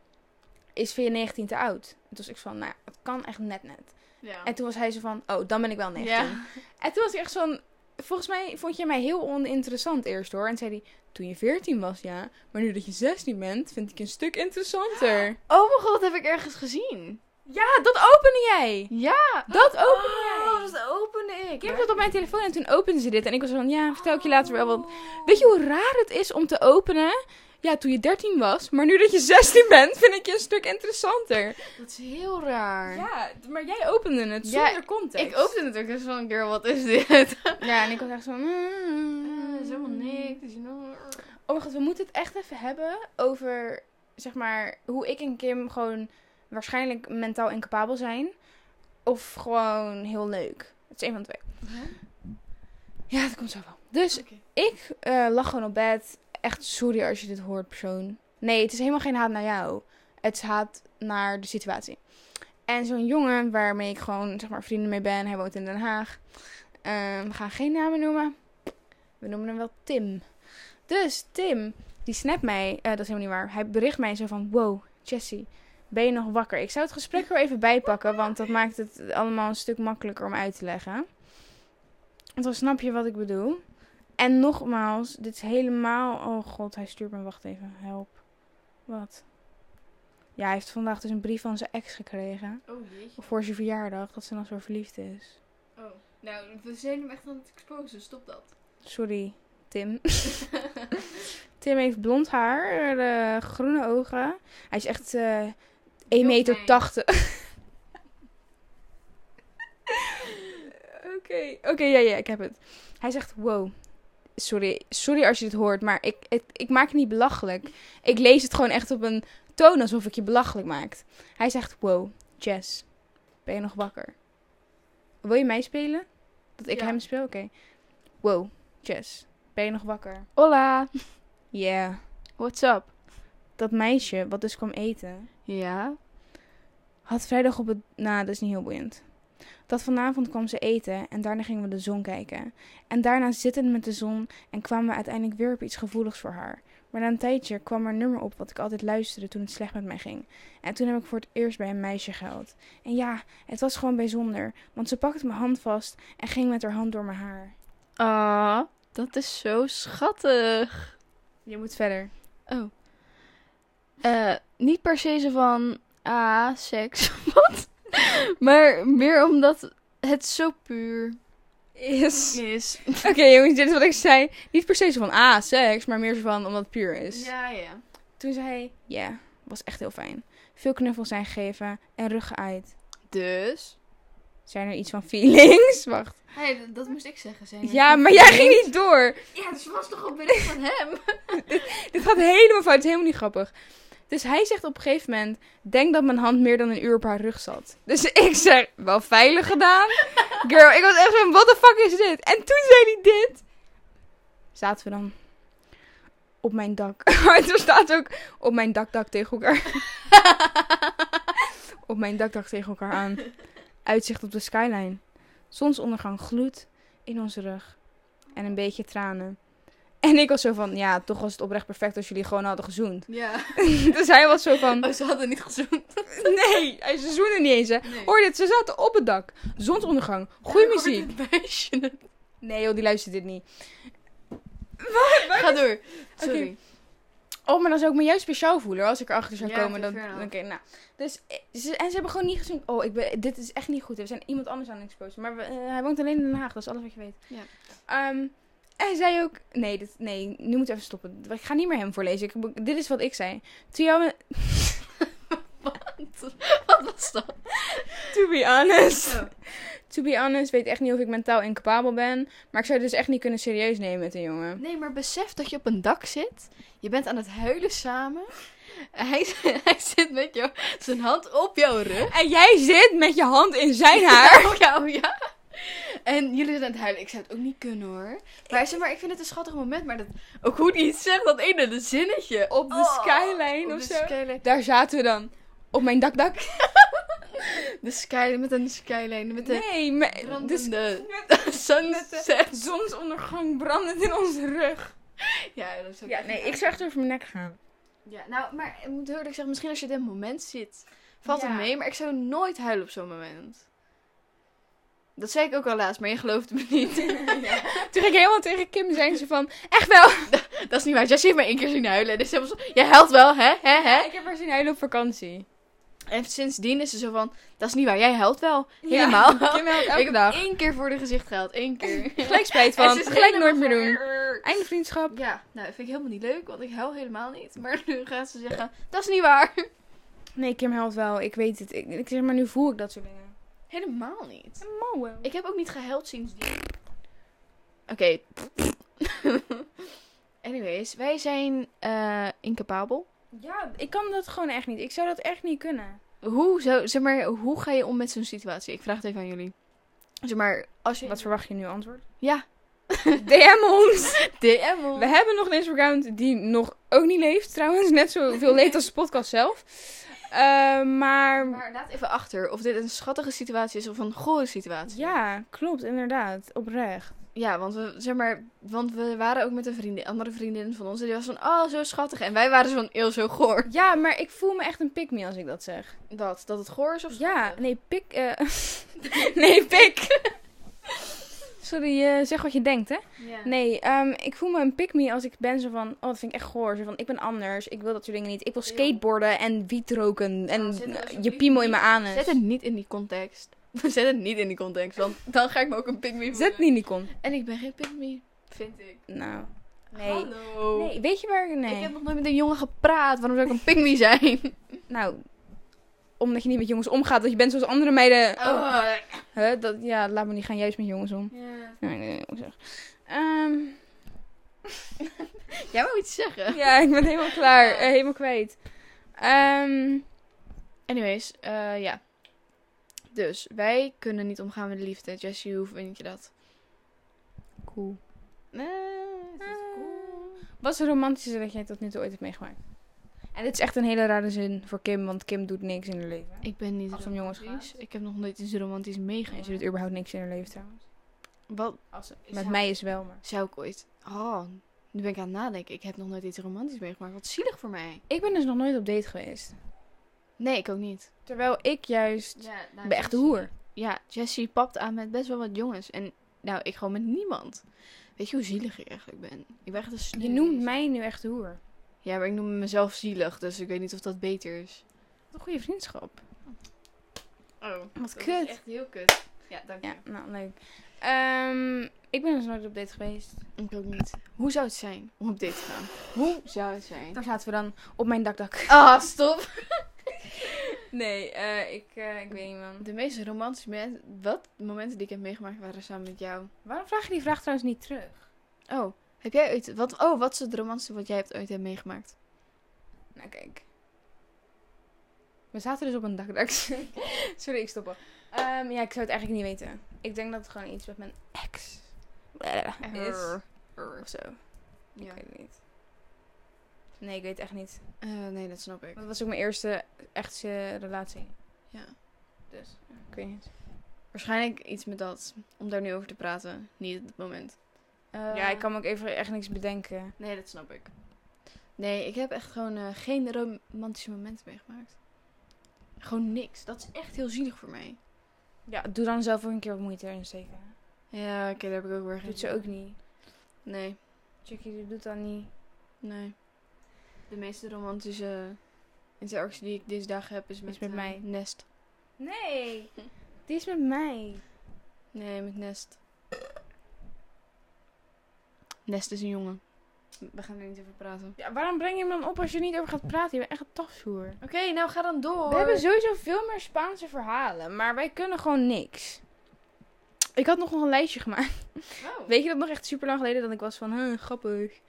[SPEAKER 2] is vind je 19 te oud? En toen was ik van, nou, het kan echt net net.
[SPEAKER 1] Ja.
[SPEAKER 2] En toen was hij zo van, oh, dan ben ik wel 19.
[SPEAKER 1] ja.
[SPEAKER 2] En toen was ik echt zo van, volgens mij vond je mij heel oninteressant eerst hoor. En zei hij, toen je 14 was, ja. Maar nu dat je 16 bent, vind ik je een stuk interessanter.
[SPEAKER 1] Oh mijn god, heb ik ergens gezien.
[SPEAKER 2] Ja, dat opende jij.
[SPEAKER 1] Ja.
[SPEAKER 2] Dat opende
[SPEAKER 1] Oh,
[SPEAKER 2] jij.
[SPEAKER 1] dat opende ik.
[SPEAKER 2] Ik heb dat op mijn telefoon en toen opende ze dit. En ik was van, ja, vertel ik je later wel. Want weet je hoe raar het is om te openen? Ja, toen je 13 was. Maar nu dat je 16 bent, vind ik je een stuk interessanter.
[SPEAKER 1] Dat is heel raar.
[SPEAKER 2] Ja, maar jij opende het
[SPEAKER 1] Ja,
[SPEAKER 2] zonder context.
[SPEAKER 1] Ik opende het ook dus van, girl, wat is dit?
[SPEAKER 2] Ja, en ik was echt zo... mm.
[SPEAKER 1] Eh, is helemaal niks. Is no-
[SPEAKER 2] Oh mijn god, we moeten het echt even hebben over, zeg maar, hoe ik en Kim gewoon waarschijnlijk mentaal incapabel zijn. Of gewoon heel leuk. Het is een van de twee. Ja, dat komt zo wel. Dus ik eh, lag gewoon op bed. Echt sorry als je dit hoort, persoon. Nee, het is helemaal geen haat naar jou. Het is haat naar de situatie. En zo'n jongen waarmee ik gewoon, zeg maar, vrienden mee ben. Hij woont in Den Haag. Ehm, we gaan geen namen noemen. We noemen hem wel Tim. Dus Tim, die snapt mij. eh, dat is helemaal niet waar. Hij bericht mij zo van, wow, Jessie, ben je nog wakker? Ik zou het gesprek er even bijpakken, want dat maakt het allemaal een stuk makkelijker om uit te leggen. Want dan snap je wat ik bedoel. En nogmaals, dit is helemaal... Oh god, hij stuurt me... Wacht even, help. Wat? Ja, hij heeft vandaag dus een brief van zijn ex gekregen.
[SPEAKER 1] Oh jeetje.
[SPEAKER 2] Voor zijn verjaardag, dat ze dan zo verliefd is.
[SPEAKER 1] Oh. Nou, we zijn hem echt aan het exposen. Stop dat.
[SPEAKER 2] Sorry, Tim. Tim heeft blond haar, eh, groene ogen. Hij is echt eh 1,80 meter. Oké, oké, ja, ja, ik heb het. Hij zegt, wow. Sorry, sorry als je dit hoort, maar ik, ik, ik maak het niet belachelijk. Ik lees het gewoon echt op een toon alsof ik je belachelijk maak. Hij zegt, wow, Jess, ben je nog wakker? Wil je mij spelen? Dat ik
[SPEAKER 1] Ja.
[SPEAKER 2] hem speel? Oké. Wow, Jess, ben je nog wakker?
[SPEAKER 1] Hola,
[SPEAKER 2] Yeah.
[SPEAKER 1] what's up?
[SPEAKER 2] Dat meisje, wat dus kwam eten,
[SPEAKER 1] Ja?
[SPEAKER 2] had vrijdag op het... Nou, dat is niet heel boeiend. Dat vanavond kwam ze eten en daarna gingen we de zon kijken. En daarna zittend met de zon en kwamen we uiteindelijk weer op iets gevoeligs voor haar. Maar na een tijdje kwam er een nummer op wat ik altijd luisterde toen het slecht met mij ging. En toen heb ik voor het eerst bij een meisje gehuild. En ja, het was gewoon bijzonder, want ze pakte mijn hand vast en ging met haar hand door mijn haar.
[SPEAKER 1] Ah, dat is zo schattig.
[SPEAKER 2] Je moet verder.
[SPEAKER 1] Oh. Eh, niet per se zo van, ah, seks, wat? maar meer omdat het zo puur
[SPEAKER 2] Is.
[SPEAKER 1] is.
[SPEAKER 2] Oké jongens, dit is wat ik zei. Niet per se zo van, ah, seks, maar meer zo van omdat het puur is.
[SPEAKER 1] Ja, ja.
[SPEAKER 2] Toen zei hij, ja, was echt heel fijn. Veel knuffels zijn gegeven en rug geaaid.
[SPEAKER 1] Dus?
[SPEAKER 2] Zijn er iets van feelings? Wacht.
[SPEAKER 1] Hey, dat, dat moest ik zeggen. Zijn
[SPEAKER 2] Ja, maar jij ging niet door.
[SPEAKER 1] Ja, dus was toch al binnen van hem?
[SPEAKER 2] Dit gaat helemaal fout. Het is helemaal niet grappig. Dus hij zegt op een gegeven moment, denk dat mijn hand meer dan een uur op haar rug zat. Dus ik zeg, wel veilig gedaan. Girl, ik was echt van, what the fuck is dit? En toen zei hij dit. Zaten we dan op mijn dak. Maar er staat ook op mijn dakdak tegen elkaar. op mijn dakdak tegen elkaar aan. Uitzicht op de skyline. Zonsondergang gloed in onze rug. En een beetje tranen. En ik was zo van, ja, toch was het oprecht perfect als jullie gewoon hadden gezoend.
[SPEAKER 1] Ja.
[SPEAKER 2] dus hij was zo van,
[SPEAKER 1] Oh, ze hadden niet gezoend.
[SPEAKER 2] nee, hij- ze zoenden niet eens. Hè.
[SPEAKER 1] Nee.
[SPEAKER 2] Hoor het, ze zaten op het dak. Zonsondergang, goede
[SPEAKER 1] Ja, dan
[SPEAKER 2] muziek.
[SPEAKER 1] meisje.
[SPEAKER 2] Nee joh, die luistert dit niet.
[SPEAKER 1] Ga door. Sorry.
[SPEAKER 2] Oh, maar dan zou ik me juist speciaal voelen als ik erachter zou
[SPEAKER 1] Ja,
[SPEAKER 2] komen.
[SPEAKER 1] fair
[SPEAKER 2] Oké, nou. Dus, eh, ze, en ze hebben gewoon niet gezien. Oh, ik ben, dit is echt niet goed. We zijn iemand anders aan het exposen. Maar we, eh, hij woont alleen in Den Haag, dat is alles wat je weet.
[SPEAKER 1] Ja.
[SPEAKER 2] Ehm, hij zei ook... Nee, dit, nee, nu moet ik even stoppen. Ik ga niet meer hem voorlezen. Ik, dit is wat ik zei. To, jou,
[SPEAKER 1] Wat was dat?
[SPEAKER 2] to be honest.
[SPEAKER 1] Oh.
[SPEAKER 2] To be honest, weet echt niet of ik mentaal incapabel ben. Maar ik zou het dus echt niet kunnen serieus nemen met een jongen.
[SPEAKER 1] Nee, maar besef dat je op een dak zit. Je bent aan het huilen samen. Hij, hij zit met jou, zijn hand op jouw rug.
[SPEAKER 2] En jij zit met je hand in zijn haar.
[SPEAKER 1] Oh ja, oh ja. En jullie zijn aan het huilen. Ik zou het ook niet kunnen hoor. Maar zeg maar, ik vind het een schattig moment. Maar dat, ook hoe die het zegt, dat ene de zinnetje.
[SPEAKER 2] Op de
[SPEAKER 1] Oh,
[SPEAKER 2] skyline of
[SPEAKER 1] de
[SPEAKER 2] zo.
[SPEAKER 1] skyline.
[SPEAKER 2] Daar zaten we dan. Op mijn dakdak.
[SPEAKER 1] De skyline, met een skyline. Met de
[SPEAKER 2] Nee, maar dus met
[SPEAKER 1] sunset.
[SPEAKER 2] zonsondergang brandend in onze rug.
[SPEAKER 1] Ja, dat is ook
[SPEAKER 2] Ja, nee, ik zou echt over mijn nek gaan.
[SPEAKER 1] Ja, nou, maar ik moet eerlijk zeggen, misschien als je een moment zit, valt
[SPEAKER 2] Ja.
[SPEAKER 1] het mee. Maar ik zou nooit huilen op zo'n moment. Dat zei ik ook al laatst, maar je geloofde me niet.
[SPEAKER 2] Toen ging ik helemaal tegen Kim zeggen ze van, echt wel.
[SPEAKER 1] Dat is niet waar. Jessie heeft mij één keer zien huilen. Helemaal zo, jij huilt wel, hè? hè, hè?
[SPEAKER 2] Ik heb haar zien huilen op vakantie.
[SPEAKER 1] En sindsdien is ze zo van, dat is niet waar. Jij huilt wel. Helemaal.
[SPEAKER 2] Ja, Kim huilt elke
[SPEAKER 1] ik heb
[SPEAKER 2] dag.
[SPEAKER 1] één keer voor de gezicht gehaald. Één keer.
[SPEAKER 2] Gelijk spijt van,
[SPEAKER 1] ze is
[SPEAKER 2] gelijk nooit meer doen. Einde vriendschap.
[SPEAKER 1] Ja, nou, dat vind ik helemaal niet leuk, want ik huil helemaal niet. Maar nu gaat ze zeggen, dat is niet waar.
[SPEAKER 2] Nee, Kim huilt wel. Ik weet het. Ik, ik zeg maar, nu voel ik dat soort dingen.
[SPEAKER 1] Helemaal niet. Ik heb ook niet gehuild sindsdien. Oké. Anyways, wij zijn eh, incapabel.
[SPEAKER 2] Ja, ik kan dat gewoon echt niet. Ik zou dat echt niet kunnen.
[SPEAKER 1] Hoe, zeg maar, hoe ga je om met zo'n situatie? Ik vraag het even aan jullie. Zeg maar, als je...
[SPEAKER 2] Wat verwacht je nu antwoord?
[SPEAKER 1] Ja,
[SPEAKER 2] DM ons.
[SPEAKER 1] DM ons.
[SPEAKER 2] We hebben nog een Instagram die nog ook niet leeft trouwens. Net zoveel leeft als de podcast zelf. Eh, maar
[SPEAKER 1] Maar laat even achter of dit een schattige situatie is of een gore situatie.
[SPEAKER 2] ja, klopt inderdaad. Oprecht.
[SPEAKER 1] Ja, want we, zeg maar, want we waren ook met een vriendin, andere vriendin van ons. En die was van, oh, zo schattig. En wij waren zo van, eeuw, zo goor.
[SPEAKER 2] Ja, maar ik voel me echt een pick me als ik dat zeg.
[SPEAKER 1] Dat, dat het goor is of
[SPEAKER 2] Ja,
[SPEAKER 1] schattig?
[SPEAKER 2] nee, pik. eh nee, pik. Sorry, eh, zeg wat je denkt, hè? Nee, ehm, ik voel me een pick me als ik ben zo van, oh, dat vind ik echt goor. Zo van, ik ben anders, ik wil dat soort dingen niet. Ik wil skateboarden en wiet roken en
[SPEAKER 1] Oh, het
[SPEAKER 2] eh, je piemel in mijn anus.
[SPEAKER 1] Zet het niet in die context. Zet het niet in die context, want dan ga ik me ook een pygmy
[SPEAKER 2] Zet niet in die kon.
[SPEAKER 1] En ik ben geen pygmy. Vind ik.
[SPEAKER 2] Nou, nee.
[SPEAKER 1] Hallo.
[SPEAKER 2] Nee, weet je waar... Nee.
[SPEAKER 1] Ik heb nog nooit met een jongen gepraat. Waarom zou ik een pygmy zijn?
[SPEAKER 2] Nou, omdat je niet met jongens omgaat. Dat je bent zoals andere meiden.
[SPEAKER 1] Oh.
[SPEAKER 2] Huh? Dat, ja, laat me niet gaan juist met jongens om.
[SPEAKER 1] Ja.
[SPEAKER 2] Nee, nee, nee. Ehm,
[SPEAKER 1] Jij wou iets zeggen?
[SPEAKER 2] ja, ik ben helemaal klaar. eh, helemaal kwijt. Ehm,
[SPEAKER 1] Anyways, eh, ja. Dus, wij kunnen niet omgaan met de liefde. Jessie, hoe vind je dat?
[SPEAKER 2] cool.
[SPEAKER 1] Nee, is cool.
[SPEAKER 2] Wat is het romantische dat jij tot nu toe ooit hebt meegemaakt? En dit is echt een hele rare zin voor Kim, want Kim doet niks in haar leven.
[SPEAKER 1] Ik ben niet
[SPEAKER 2] Als het om jongens gaat.
[SPEAKER 1] Ik heb nog nooit iets romantisch meegemaakt.
[SPEAKER 2] ze doet überhaupt niks in haar leven trouwens.
[SPEAKER 1] Wat
[SPEAKER 2] Als, met
[SPEAKER 1] Zou-
[SPEAKER 2] mij is wel, maar...
[SPEAKER 1] zou ik ooit... Oh, nu ben ik aan het nadenken. Ik heb nog nooit iets romantisch meegemaakt. Wat zielig voor mij.
[SPEAKER 2] Ik ben dus nog nooit op date geweest.
[SPEAKER 1] Nee, ik ook niet.
[SPEAKER 2] Terwijl ik juist...
[SPEAKER 1] Ja,
[SPEAKER 2] ben echt een hoer.
[SPEAKER 1] Ja, Jessie papt aan met best wel wat jongens. En nou, ik gewoon met niemand. Weet je hoe zielig ik eigenlijk ben? Ik ben echt een.
[SPEAKER 2] Je noemt mij nu echt de hoer.
[SPEAKER 1] Ja, maar ik noem mezelf zielig. Dus ik weet niet of dat beter is.
[SPEAKER 2] Een goede vriendschap.
[SPEAKER 1] Oh,
[SPEAKER 2] Wat
[SPEAKER 1] dat
[SPEAKER 2] kut.
[SPEAKER 1] is echt heel kut. Ja, dank je.
[SPEAKER 2] Ja, nou, leuk. Ehm, ik ben dus nooit op date geweest.
[SPEAKER 1] Ik ook niet. Hoe zou het zijn om op date te gaan? Hoe zou het zijn?
[SPEAKER 2] Daar zaten we dan op mijn dakdak.
[SPEAKER 1] Ah, stop.
[SPEAKER 2] Nee, eh, ik, eh, ik weet niet, man.
[SPEAKER 1] De meest romantische momenten, wat momenten die ik heb meegemaakt waren samen met jou.
[SPEAKER 2] Waarom vraag je die vraag trouwens niet terug?
[SPEAKER 1] Oh, heb jij ooit, wat, oh, wat is het romantische wat jij hebt ooit hebt meegemaakt?
[SPEAKER 2] Nou, kijk. We zaten dus op een dakdak. Sorry, ik stop al. Ehm, ja, ik zou het eigenlijk niet weten. Ik denk dat het gewoon iets met mijn ex is. Of zo.
[SPEAKER 1] Ja.
[SPEAKER 2] Ik weet het niet. Nee, ik weet het echt niet.
[SPEAKER 1] Eh, nee, dat snap ik.
[SPEAKER 2] Dat was ook mijn eerste echte relatie.
[SPEAKER 1] Ja.
[SPEAKER 2] Dus, ik weet niet.
[SPEAKER 1] Waarschijnlijk iets met dat, om daar nu over te praten. Niet op het moment.
[SPEAKER 2] Ja, ik kan me ook even echt niks bedenken.
[SPEAKER 1] Nee, dat snap ik. Nee, ik heb echt gewoon eh, geen romantische momenten meegemaakt. Gewoon niks. Dat is echt heel zielig voor mij.
[SPEAKER 2] Ja, doe dan zelf ook een keer wat moeite erin steken.
[SPEAKER 1] Ja, oké, daar heb ik ook weer geen
[SPEAKER 2] Doet ze ook niet.
[SPEAKER 1] Nee,
[SPEAKER 2] Chickie, die doet dat niet.
[SPEAKER 1] nee. De meeste romantische interactie die ik deze dagen heb is met,
[SPEAKER 2] met
[SPEAKER 1] eh,
[SPEAKER 2] mij.
[SPEAKER 1] Nest.
[SPEAKER 2] Nee, die is met mij.
[SPEAKER 1] Nee, met Nest. Nest is een jongen. We gaan er niet over praten.
[SPEAKER 2] Ja, waarom breng je hem dan op als je er niet over gaat praten? Je bent echt een tafsvoer.
[SPEAKER 1] Oké, nou ga dan door.
[SPEAKER 2] We hebben sowieso veel meer Spaanse verhalen, maar wij kunnen gewoon niks. Ik had nog een lijstje gemaakt.
[SPEAKER 1] Oh.
[SPEAKER 2] Weet je dat nog echt super lang geleden dat ik was van, huh, grappig.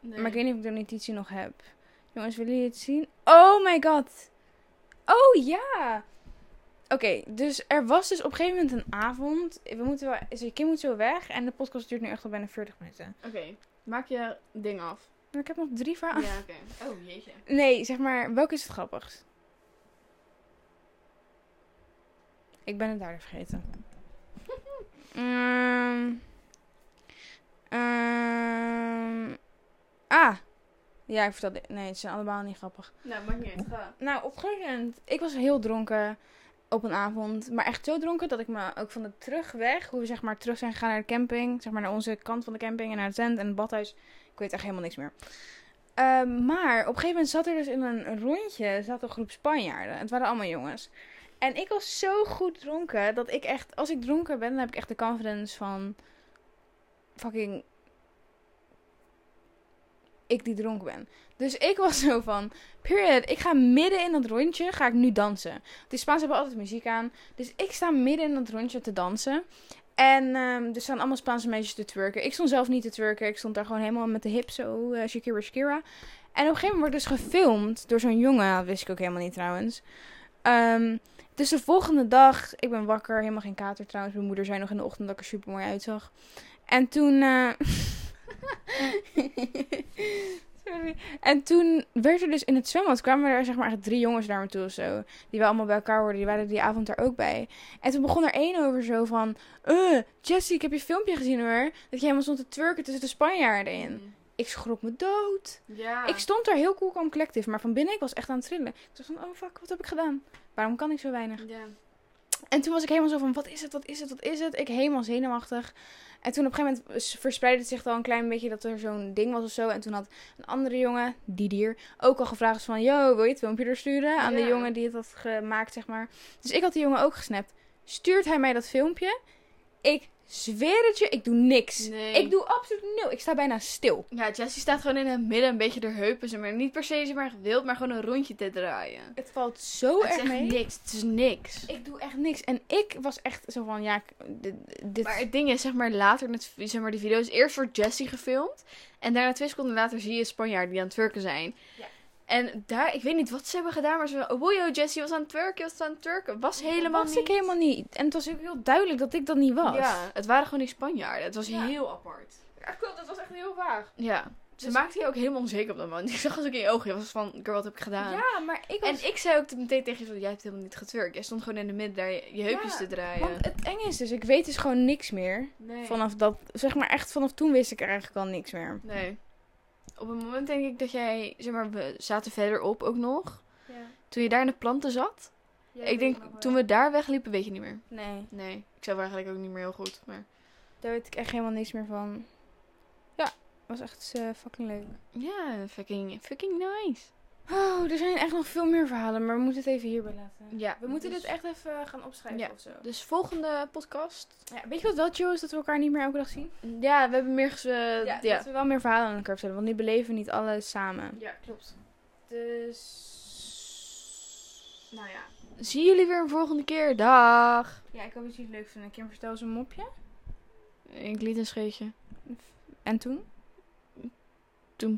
[SPEAKER 1] Nee.
[SPEAKER 2] Maar ik weet niet of ik de notitie nog heb. Jongens, willen jullie het zien? Oh my god. Oh ja. Oké, dus er was dus op een gegeven moment een avond. We moeten wel, dus Kim moet zo weg en de podcast duurt nu echt al bijna 40 minuten.
[SPEAKER 1] Oké, maak je ding af.
[SPEAKER 2] Maar ik heb nog drie vragen.
[SPEAKER 1] Ja, oké. Oh, jeetje.
[SPEAKER 2] Nee, zeg maar, welke is het grappigst? Ik ben het daar vergeten. Ehm ehm, ah. Ja, ik vertel dit. Nee, het zijn allemaal niet grappig.
[SPEAKER 1] Nou, maakt niet uit. Ga.
[SPEAKER 2] Nou, op een gegeven moment, ik was heel dronken op een avond. Maar echt zo dronken dat ik me ook van de terugweg, hoe we zeg maar terug zijn gegaan naar de camping. Zeg maar naar onze kant van de camping en naar het tent en het badhuis. Ik weet echt helemaal niks meer. Ehm, maar op een gegeven moment zat er dus in een rondje, zat een groep Spanjaarden. Het waren allemaal jongens. En ik was zo goed dronken dat ik echt, als ik dronken ben, dan heb ik echt de confidence van fucking ik die dronken ben. Dus ik was zo van, period, ik ga midden in dat rondje, ga ik nu dansen. De Spaans hebben altijd muziek aan. Dus ik sta midden in dat rondje te dansen. En ehm, er staan allemaal Spaanse meisjes te twerken. Ik stond zelf niet te twerken. Ik stond daar gewoon helemaal met de hip zo, eh, Shakira Shakira. En op een gegeven moment wordt dus gefilmd door zo'n jongen. Dat wist ik ook helemaal niet trouwens. Ehm, dus de volgende dag, ik ben wakker, helemaal geen kater trouwens. Mijn moeder zei nog in de ochtend dat ik er super mooi uitzag. En toen... Sorry. En toen werd er dus in het zwembad, kwamen er zeg maar echt drie jongens naar me toe of zo. Die we allemaal bij elkaar hoorden. Die waren die avond daar ook bij. En toen begon er één over zo van... Eh, Jessie, ik heb je filmpje gezien hoor. Dat je helemaal stond te twerken tussen de Spanjaarden in. Ik schrok me dood.
[SPEAKER 1] Ja.
[SPEAKER 2] Ik stond daar heel cool, calm, collective. Maar van binnen, ik was echt aan het trillen. Ik dacht van, oh fuck, wat heb ik gedaan? Waarom kan ik zo weinig?
[SPEAKER 1] Ja.
[SPEAKER 2] En toen was ik helemaal zo van, wat is het, wat is het, wat is het? Ik helemaal zenuwachtig. En toen op een gegeven moment verspreidde het zich al een klein beetje dat er zo'n ding was of zo. En toen had een andere jongen, Didier, ook al gevraagd van... Yo, wil je het filmpje doorsturen aan de jongen die het had gemaakt, zeg maar. Dus ik had die jongen ook gesnapt. Stuurt hij mij dat filmpje? Ik zweer het je, ik doe niks.
[SPEAKER 1] Nee.
[SPEAKER 2] Ik doe absoluut nul. Ik sta bijna stil.
[SPEAKER 1] Ja, Jessie staat gewoon in het midden een beetje de heupen. Maar niet per se zeg maar wild, maar gewoon een rondje te draaien.
[SPEAKER 2] Het valt zo
[SPEAKER 1] het is
[SPEAKER 2] erg
[SPEAKER 1] echt
[SPEAKER 2] mee.
[SPEAKER 1] niks. Het is niks.
[SPEAKER 2] Ik doe echt niks. En ik was echt zo van, ja, dit... dit-
[SPEAKER 1] Maar het ding is, zeg maar, later, in het, zeg maar, die video is eerst wordt Jessie gefilmd. En daarna twee seconden later zie je Spanjaarden die aan het twerken zijn.
[SPEAKER 2] Ja.
[SPEAKER 1] En daar, ik weet niet wat ze hebben gedaan, maar ze van, oh boyo, Jessie was aan het twerken, was aan het twerken. Was helemaal
[SPEAKER 2] was
[SPEAKER 1] niet.
[SPEAKER 2] ik helemaal niet. En het was ook heel duidelijk dat ik dat niet was.
[SPEAKER 1] Ja, het waren gewoon die Spanjaarden. Het was
[SPEAKER 2] Ja.
[SPEAKER 1] heel apart.
[SPEAKER 2] Ja, klopt. Dat was echt heel vaag.
[SPEAKER 1] Ja. Ze
[SPEAKER 2] Dus-
[SPEAKER 1] maakte je ook helemaal onzeker op dat moment. Ik zag het ook in je ogen. Je was van, girl, wat heb ik gedaan?
[SPEAKER 2] Ja, maar ik was...
[SPEAKER 1] En ik zei ook meteen tegen je, jij hebt helemaal niet getwerkt. Jij stond gewoon in de midden daar je, je heupjes
[SPEAKER 2] Ja,
[SPEAKER 1] te draaien.
[SPEAKER 2] Want het eng is dus, ik weet dus gewoon niks meer.
[SPEAKER 1] nee.
[SPEAKER 2] Vanaf dat, zeg maar echt vanaf toen wist ik er eigenlijk al niks meer.
[SPEAKER 1] Nee. Op een moment denk ik dat jij, zeg maar, we zaten verderop ook nog.
[SPEAKER 2] Ja.
[SPEAKER 1] Toen je daar in de planten zat. ik denk, toen we daar wegliepen, weet je niet meer.
[SPEAKER 2] Nee,
[SPEAKER 1] Nee, ik zou eigenlijk ook niet meer heel goed. Maar
[SPEAKER 2] daar weet ik echt helemaal niks meer van. Ja, was echt eh, fucking leuk.
[SPEAKER 1] ja, fucking, fucking nice.
[SPEAKER 2] Oh, er zijn echt nog veel meer verhalen, maar we moeten het even hierbij laten.
[SPEAKER 1] Ja,
[SPEAKER 2] We moeten
[SPEAKER 1] dus-
[SPEAKER 2] dit echt even gaan opschrijven
[SPEAKER 1] Ja.
[SPEAKER 2] of zo.
[SPEAKER 1] Dus volgende podcast.
[SPEAKER 2] Ja, weet je wat wel chill is? Dat we elkaar niet meer elke dag zien?
[SPEAKER 1] Ja, we hebben meer eh,
[SPEAKER 2] ja,
[SPEAKER 1] ja.
[SPEAKER 2] Dat we wel meer verhalen aan elkaar vertellen, want nu beleven we niet alles samen.
[SPEAKER 1] Ja, klopt.
[SPEAKER 2] Dus... Nou ja.
[SPEAKER 1] Zie jullie weer een volgende keer. Dag.
[SPEAKER 2] Ja, ik hoop dat jullie het leuk vinden. Kim, vertel eens een mopje.
[SPEAKER 1] Ik liet een scheetje.
[SPEAKER 2] En toen?
[SPEAKER 1] Toen